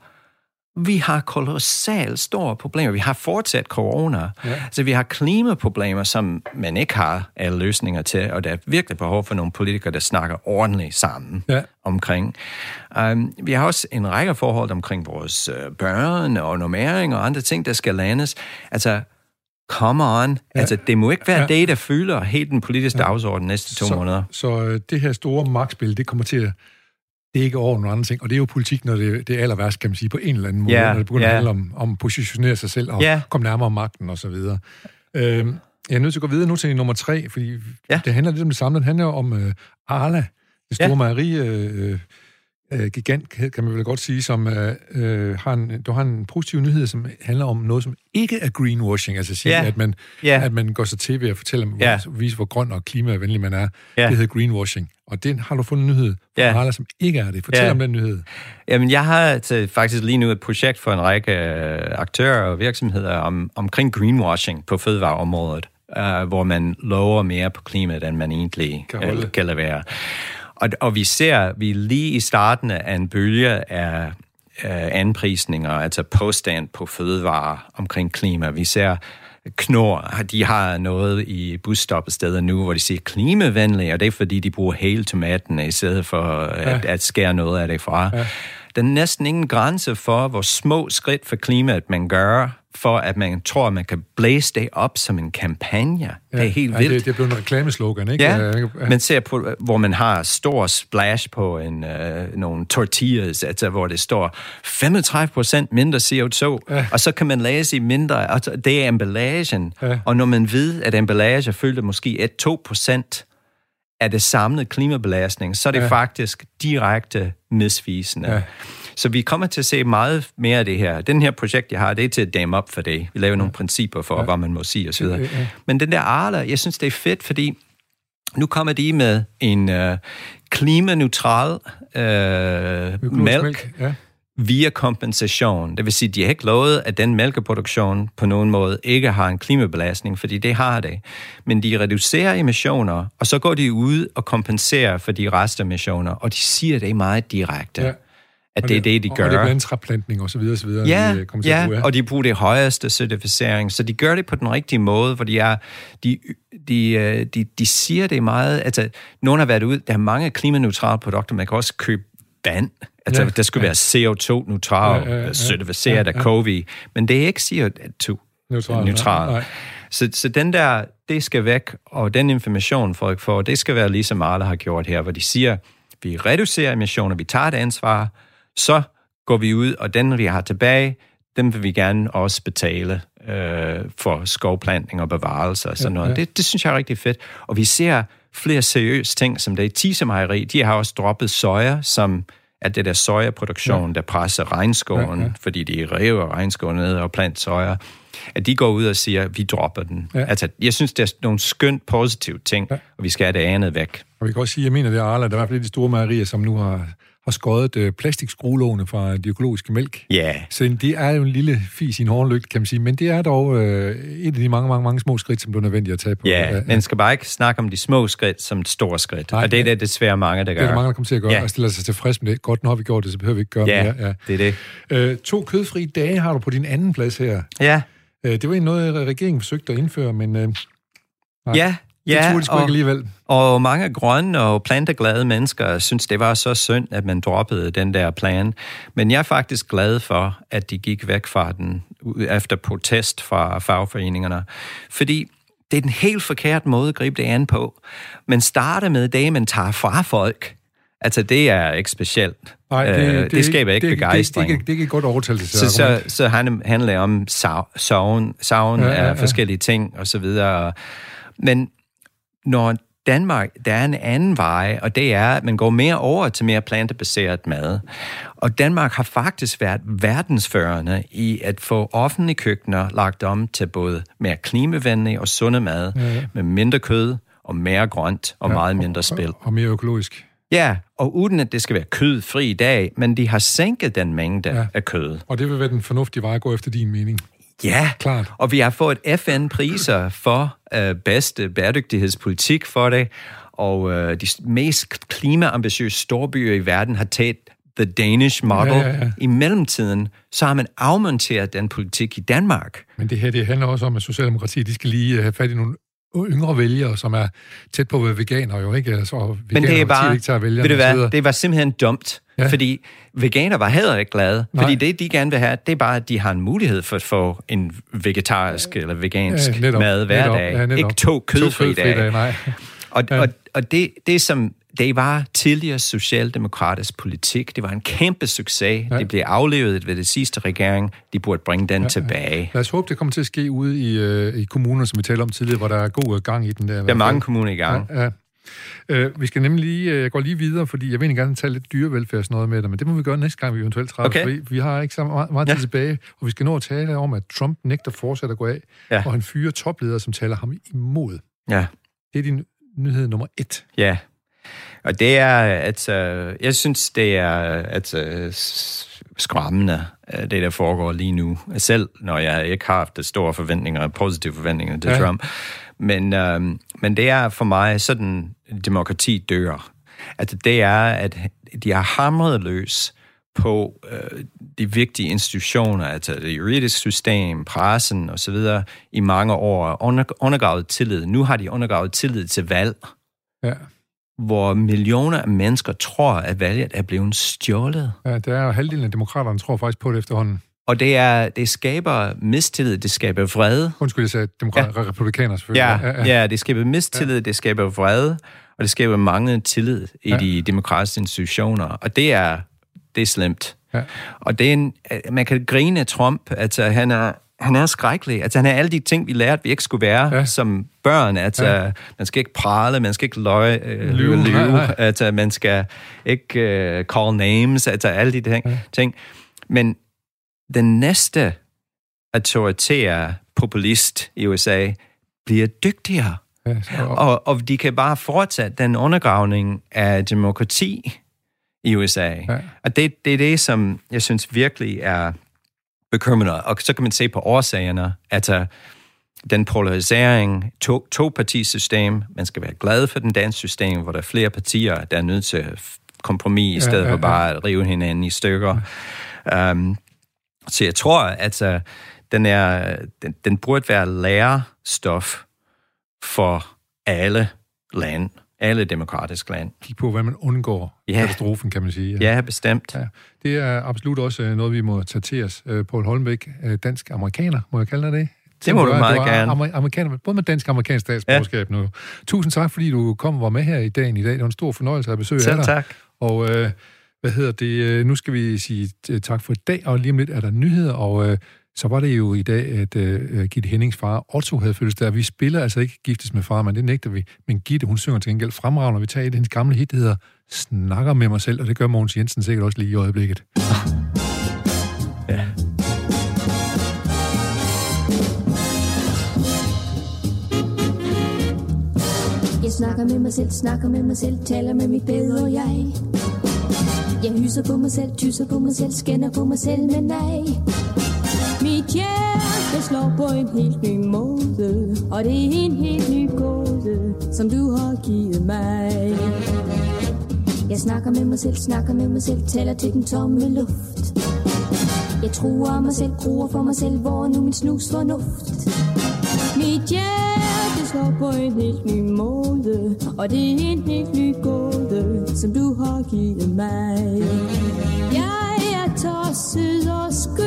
vi har kolossalt store problemer. Vi har fortsat corona. Ja. Så vi har klimaproblemer, som man ikke har alle løsninger til, og der er virkelig behov for nogle politikere, der snakker ordentligt sammen ja. omkring. Um, vi har også en række forhold omkring vores uh, børn og normering og andre ting, der skal landes. Altså, come on. Ja. Altså, det må ikke være ja. det, der fylder helt den politiske ja. dagsorden næste to så, måneder. Så øh, det her store magtspil, det kommer til at det er ikke over nogle andre ting. Og det er jo politik, når det, det er aller værst, kan man sige, på en eller anden måde, yeah, når det begynder yeah. at handle om, om at positionere sig selv og yeah. komme nærmere magten osv. Øhm, jeg er nødt til at gå videre nu til nummer tre, fordi ja. det handler lidt om det samme. Det handler om uh, Arla, det store ja. mejeri, uh, uh, gigant, kan man vel godt sige, som uh, uh, har en, du har en positiv nyhed, som handler om noget, som ikke er greenwashing, altså sige, ja. at, man, ja. at man går så til ved at fortælle, ja. vise, hvor grøn og klimavenlig man er. Ja. Det hedder greenwashing. Og den har du fundet en nyhed fra ja. Arla, som ikke er det. Fortæl ja. om den nyhed. Jamen, jeg har til, faktisk lige nu et projekt for en række øh, aktører og virksomheder om, omkring greenwashing på fødevareområdet, uh, hvor man lover mere på klimaet, end man egentlig kan, uh, kan levere. Og, og vi ser, vi er lige i starten af en bølge af anprisninger, altså påstand på fødevarer omkring klima. Vi ser Knor, de har noget i busstoppesteder nu, hvor de siger klimavenlige, og det er fordi, de bruger hele tomaten i stedet for ja. at, at skære noget af det fra. Ja. Der er næsten ingen grænse for, hvor små skridt for klimaet man gør, for at man tror, at man kan blæse det op som en kampagne. Ja, det er helt vildt. Ja, det, det er blevet en reklameslogan, ikke? Ja, ja. man ser på, hvor man har stor splash på en, øh, nogle tortillas, altså hvor det står 35% mindre CO2, ja. og så kan man læse i mindre, altså det er emballagen, ja. og når man ved, at emballage fylder måske 1-2% af det samlede klimabelastning, så er det ja. faktisk direkte misvisende. Ja. Så vi kommer til at se meget mere af det her. Den her projekt, jeg har, det er til at dame op for det. Vi laver ja. nogle principper for, ja. hvad man må sige osv. Ja, ja. Men den der Arla, jeg synes, det er fedt, fordi nu kommer de med en uh, klimaneutral uh, mælk. Ja via kompensation. Det vil sige, de har ikke lovet, at den mælkeproduktion på nogen måde ikke har en klimabelastning, fordi det har det. Men de reducerer emissioner, og så går de ud og kompenserer for de restemissioner, og de siger det meget direkte. Ja at det, det er det, de gør. Og det er blandt træplantning og så videre, og så videre. Ja, de kommer til ja, at bruge, ja. og de bruger det højeste certificering, så de gør det på den rigtige måde, hvor de er, de, de, øh, de, de siger det meget, altså, nogen har været ud, der er mange klimaneutrale produkter, man kan også købe vand, altså ja, der skulle ja. være CO2-neutral, ja, ja, ja, certificeret ja, ja. af COVI, men det er ikke CO2-neutral. Neutral. Nej. Så, så den der, det skal væk, og den information, folk får, det skal være ligesom alle har gjort her, hvor de siger, vi reducerer emissioner, vi tager et ansvar, så går vi ud, og den, vi har tilbage, dem vil vi gerne også betale øh, for skovplantning og bevarelse og sådan noget. Ja, ja. Det, det synes jeg er rigtig fedt. Og vi ser flere seriøse ting, som det er Tisemejeri. De har også droppet soja, som er det der sojaproduktion, ja. der presser regnskoven, ja, ja. fordi de river regnskoven ned og planter soja. At de går ud og siger, at vi dropper den. Ja. Altså, jeg synes, det er nogle skønt positive ting, ja. og vi skal have det andet væk. Og vi kan også sige, jeg mener, det er Arla, der er i hvert fald de store mejerier, som nu har har skåret øh, plastikskruelåne fra de økologiske mælk. Ja. Yeah. Så det er jo en lille fis i en hårdlygt, kan man sige, men det er dog øh, et af de mange, mange, mange små skridt, som du er nødvendigt at tage på. Ja, yeah, man skal bare ikke snakke om de små skridt som et stort skridt, Nej, og det er det desværre mange, der gør. Det er der mange, der kommer til at gøre, yeah. og stiller sig tilfreds med det. Godt, nu har vi gjort det, så behøver vi ikke gøre yeah, mere. Ja, det er det. Øh, to kødfrie dage har du på din anden plads her. Ja. Øh, det var en noget, regeringen forsøgte at indføre, men... Øh, nej. Ja, Ja, det turde de og, ikke alligevel. Og mange grønne og planteglade mennesker synes, det var så synd, at man droppede den der plan. Men jeg er faktisk glad for, at de gik væk fra den efter protest fra fagforeningerne. Fordi det er den helt forkert måde at gribe det an på. Man starter med det, man tager fra folk. Altså, det er ikke specielt. Nej, det, øh, det, det skaber ikke det, begejstring. Det, det, det, det kan godt overtale det. Så, så, så handler det om savn, savn ja, ja, ja. af forskellige ting, og så videre. Men når Danmark, der er en anden vej, og det er, at man går mere over til mere plantebaseret mad. Og Danmark har faktisk været verdensførende i at få offentlige køkkener lagt om til både mere klimavenlig og sunde mad, ja, ja. med mindre kød og mere grønt og ja, meget mindre spil. Og, og mere økologisk. Ja, og uden at det skal være kødfri i dag, men de har sænket den mængde ja. af kød. Og det vil være den fornuftige vej at gå efter din mening. Ja, Klart. og vi har fået FN-priser for øh, bedste bæredygtighedspolitik for det, og øh, de mest klimaambitiøse storbyer i verden har taget the Danish model. Ja, ja, ja. I mellemtiden, så har man afmonteret den politik i Danmark. Men det her, det handler også om, at Socialdemokratiet, de skal lige øh, have fat i nogle yngre vælgere, som er tæt på at være veganer jo, ikke? Altså, og Men det er bare, ikke tager vælgerne ved du så hvad, det var simpelthen dumt, Ja. fordi veganer var heller ikke glade, Nej. fordi det, de gerne vil have, det er bare, at de har en mulighed for at få en vegetarisk eller vegansk Ja, netop, mad hver netop, dag. ja, netop. ikke to kødfri kødfri dage. dage, nej. Og, ja. og, og det, det som det var tidligere socialdemokratisk politik. Det var en kæmpe succes. Ja. Ja. Det blev aflevet ved det sidste regering. De burde bringe den ja, tilbage. Lad os håbe, det kommer til at ske ude i, øh, i kommuner, som vi talte om tidligere, hvor der er god øh, gang i den der. Der er mange kommuner i gang. Ja, ja. Øh, vi skal nemlig lige, øh, jeg går lige videre, fordi jeg vil egentlig gerne tale lidt dyrevelfærds noget med dig, men det må vi gøre næste gang, vi eventuelt træder Okay. Vi har ikke så meget, meget tid Ja. tilbage, og vi skal nå at tale om, at Trump nægter fortsat at gå af, Ja. og han fyrer topledere, som taler ham imod. Ja. Det er din nyhed nummer et. Ja. Og det er, altså, jeg synes, det er altså, skræmmende, øh, det der foregår lige nu. Selv når jeg ikke har haft store forventninger, positive forventninger til Ja. Trump. Men, øhm, men det er for mig sådan, demokrati dør. Altså det er, at de har hamret løs på øh, de vigtige institutioner, altså det juridiske system, pressen osv., i mange år, undergravet tillid. Nu har de undergravet tillid til valg Ja. Hvor millioner af mennesker tror, at valget er blevet stjålet. ja, der er jo halvdelen af demokraterne, tror faktisk på det efterhånden. Og det, er, det skaber mistillid, det skaber vrede. Undskyld, jeg sagde demokrater, ja. republikaner selvfølgelig. Ja, ja, det skaber mistillid, ja. det skaber vrede, og det skaber manglende tillid i Ja. ja. de demokratiske institutioner. Og det er, det er slemt. Ja. Og det er en, man kan grine Trump, altså han er, han er skrækkelig. Altså han er alle de ting, vi lærte, vi ikke skulle være Ja. som børn. Altså Ja. man skal ikke prale, man skal ikke løje, øh, Lyve, lyve, nej, nej. Altså man skal ikke øh, call names, altså alle de ting. Ja. Ting. Men den næste autoritære populist i USA bliver dygtigere. ja så, Og, og de kan bare fortsætte den undergravning af demokrati i USA. Ja. Og det, det er det, som jeg synes virkelig er bekymrende. Og så kan man se på årsagerne, at uh, den polarisering, to, to-partisystem, man skal være glad for den danske system, hvor der er flere partier, der er nødt til kompromis, i stedet ja, for ja. bare at rive hinanden i stykker. Um, så jeg tror, at uh, den, er, den, den burde være lærerstof for alle lande, alle demokratiske lande. kigge på, hvordan man undgår Ja. katastrofen, kan man sige. Ja, bestemt. Ja, det er absolut også øh, noget, vi må tage til os. Øh, Paul Holmbæk, øh, dansk-amerikaner, må jeg kalde dig det? Det må du meget er gerne. Amer- amerikaner, både med dansk og amerikansk statsborgerskab ja. nu. Tusind tak, fordi du kom og var med her i dagen i dag. Det var en stor fornøjelse at besøge Selv dig. tak. Og øh, hvad hedder det? Nu skal vi sige tak for i dag, og lige om lidt er der nyheder, og øh, så var det jo i dag, at øh, Gitte Hennings far Otto havde fødselsdag. Vi spiller altså ikke Giftes med far, men det nægter vi. Men Gitte, hun synger til gengæld fremragende. Vi tager et af hendes gamle hit, der hedder Snakker med mig selv, og det gør Mogens Jensen sikkert også lige i øjeblikket. Ja. Jeg snakker med mig selv, snakker med mig selv, taler med mit bedre jeg. Jeg hyser på mig selv, tyser på mig selv, skænder på mig selv, men nej. Mit hjerte slår på en helt ny måde, og det er en helt ny gåde, som du har givet mig. Jeg snakker med mig selv, snakker med mig selv, taler til den tomme luft. Jeg truer mig selv, gruer for mig selv, hvor nu min snus fornuft? Mit hjerte slår på en helt ny måde, og det er en helt ny gåde, som du har givet mig. Jeg er tosset og skør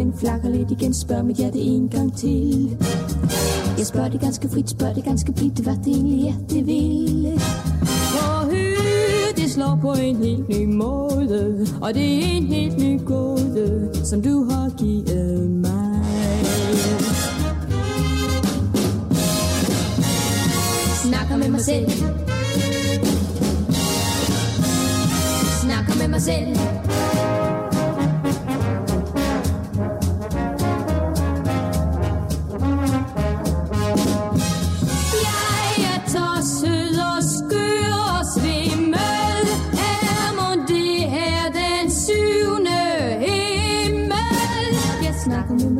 igen, flakker lidt igen, spørg mit hjerte en gang til. Jeg spørger det ganske frit, spørger det ganske blidt, hvad det egentlig er, det vil. For hør, det slår på en helt ny måde, og det er en helt ny gåde, som du har givet mig. Snakker med mig selv. Snakker med mig selv.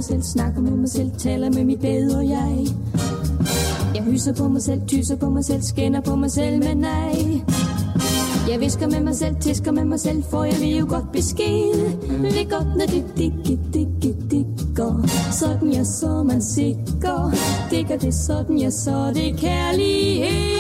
Mig selv, snakker med mig selv Taler med mit bedre jeg Jeg hyser på mig selv, tyser på mig selv, skænder på mig selv, men nej. Jeg visker med mig selv, tisker med mig selv, for jeg vil jo godt besked. Det er godt, når det digge, digge, digger. Sådan jeg så man sikker. Digger det sådan jeg så det kærlighed.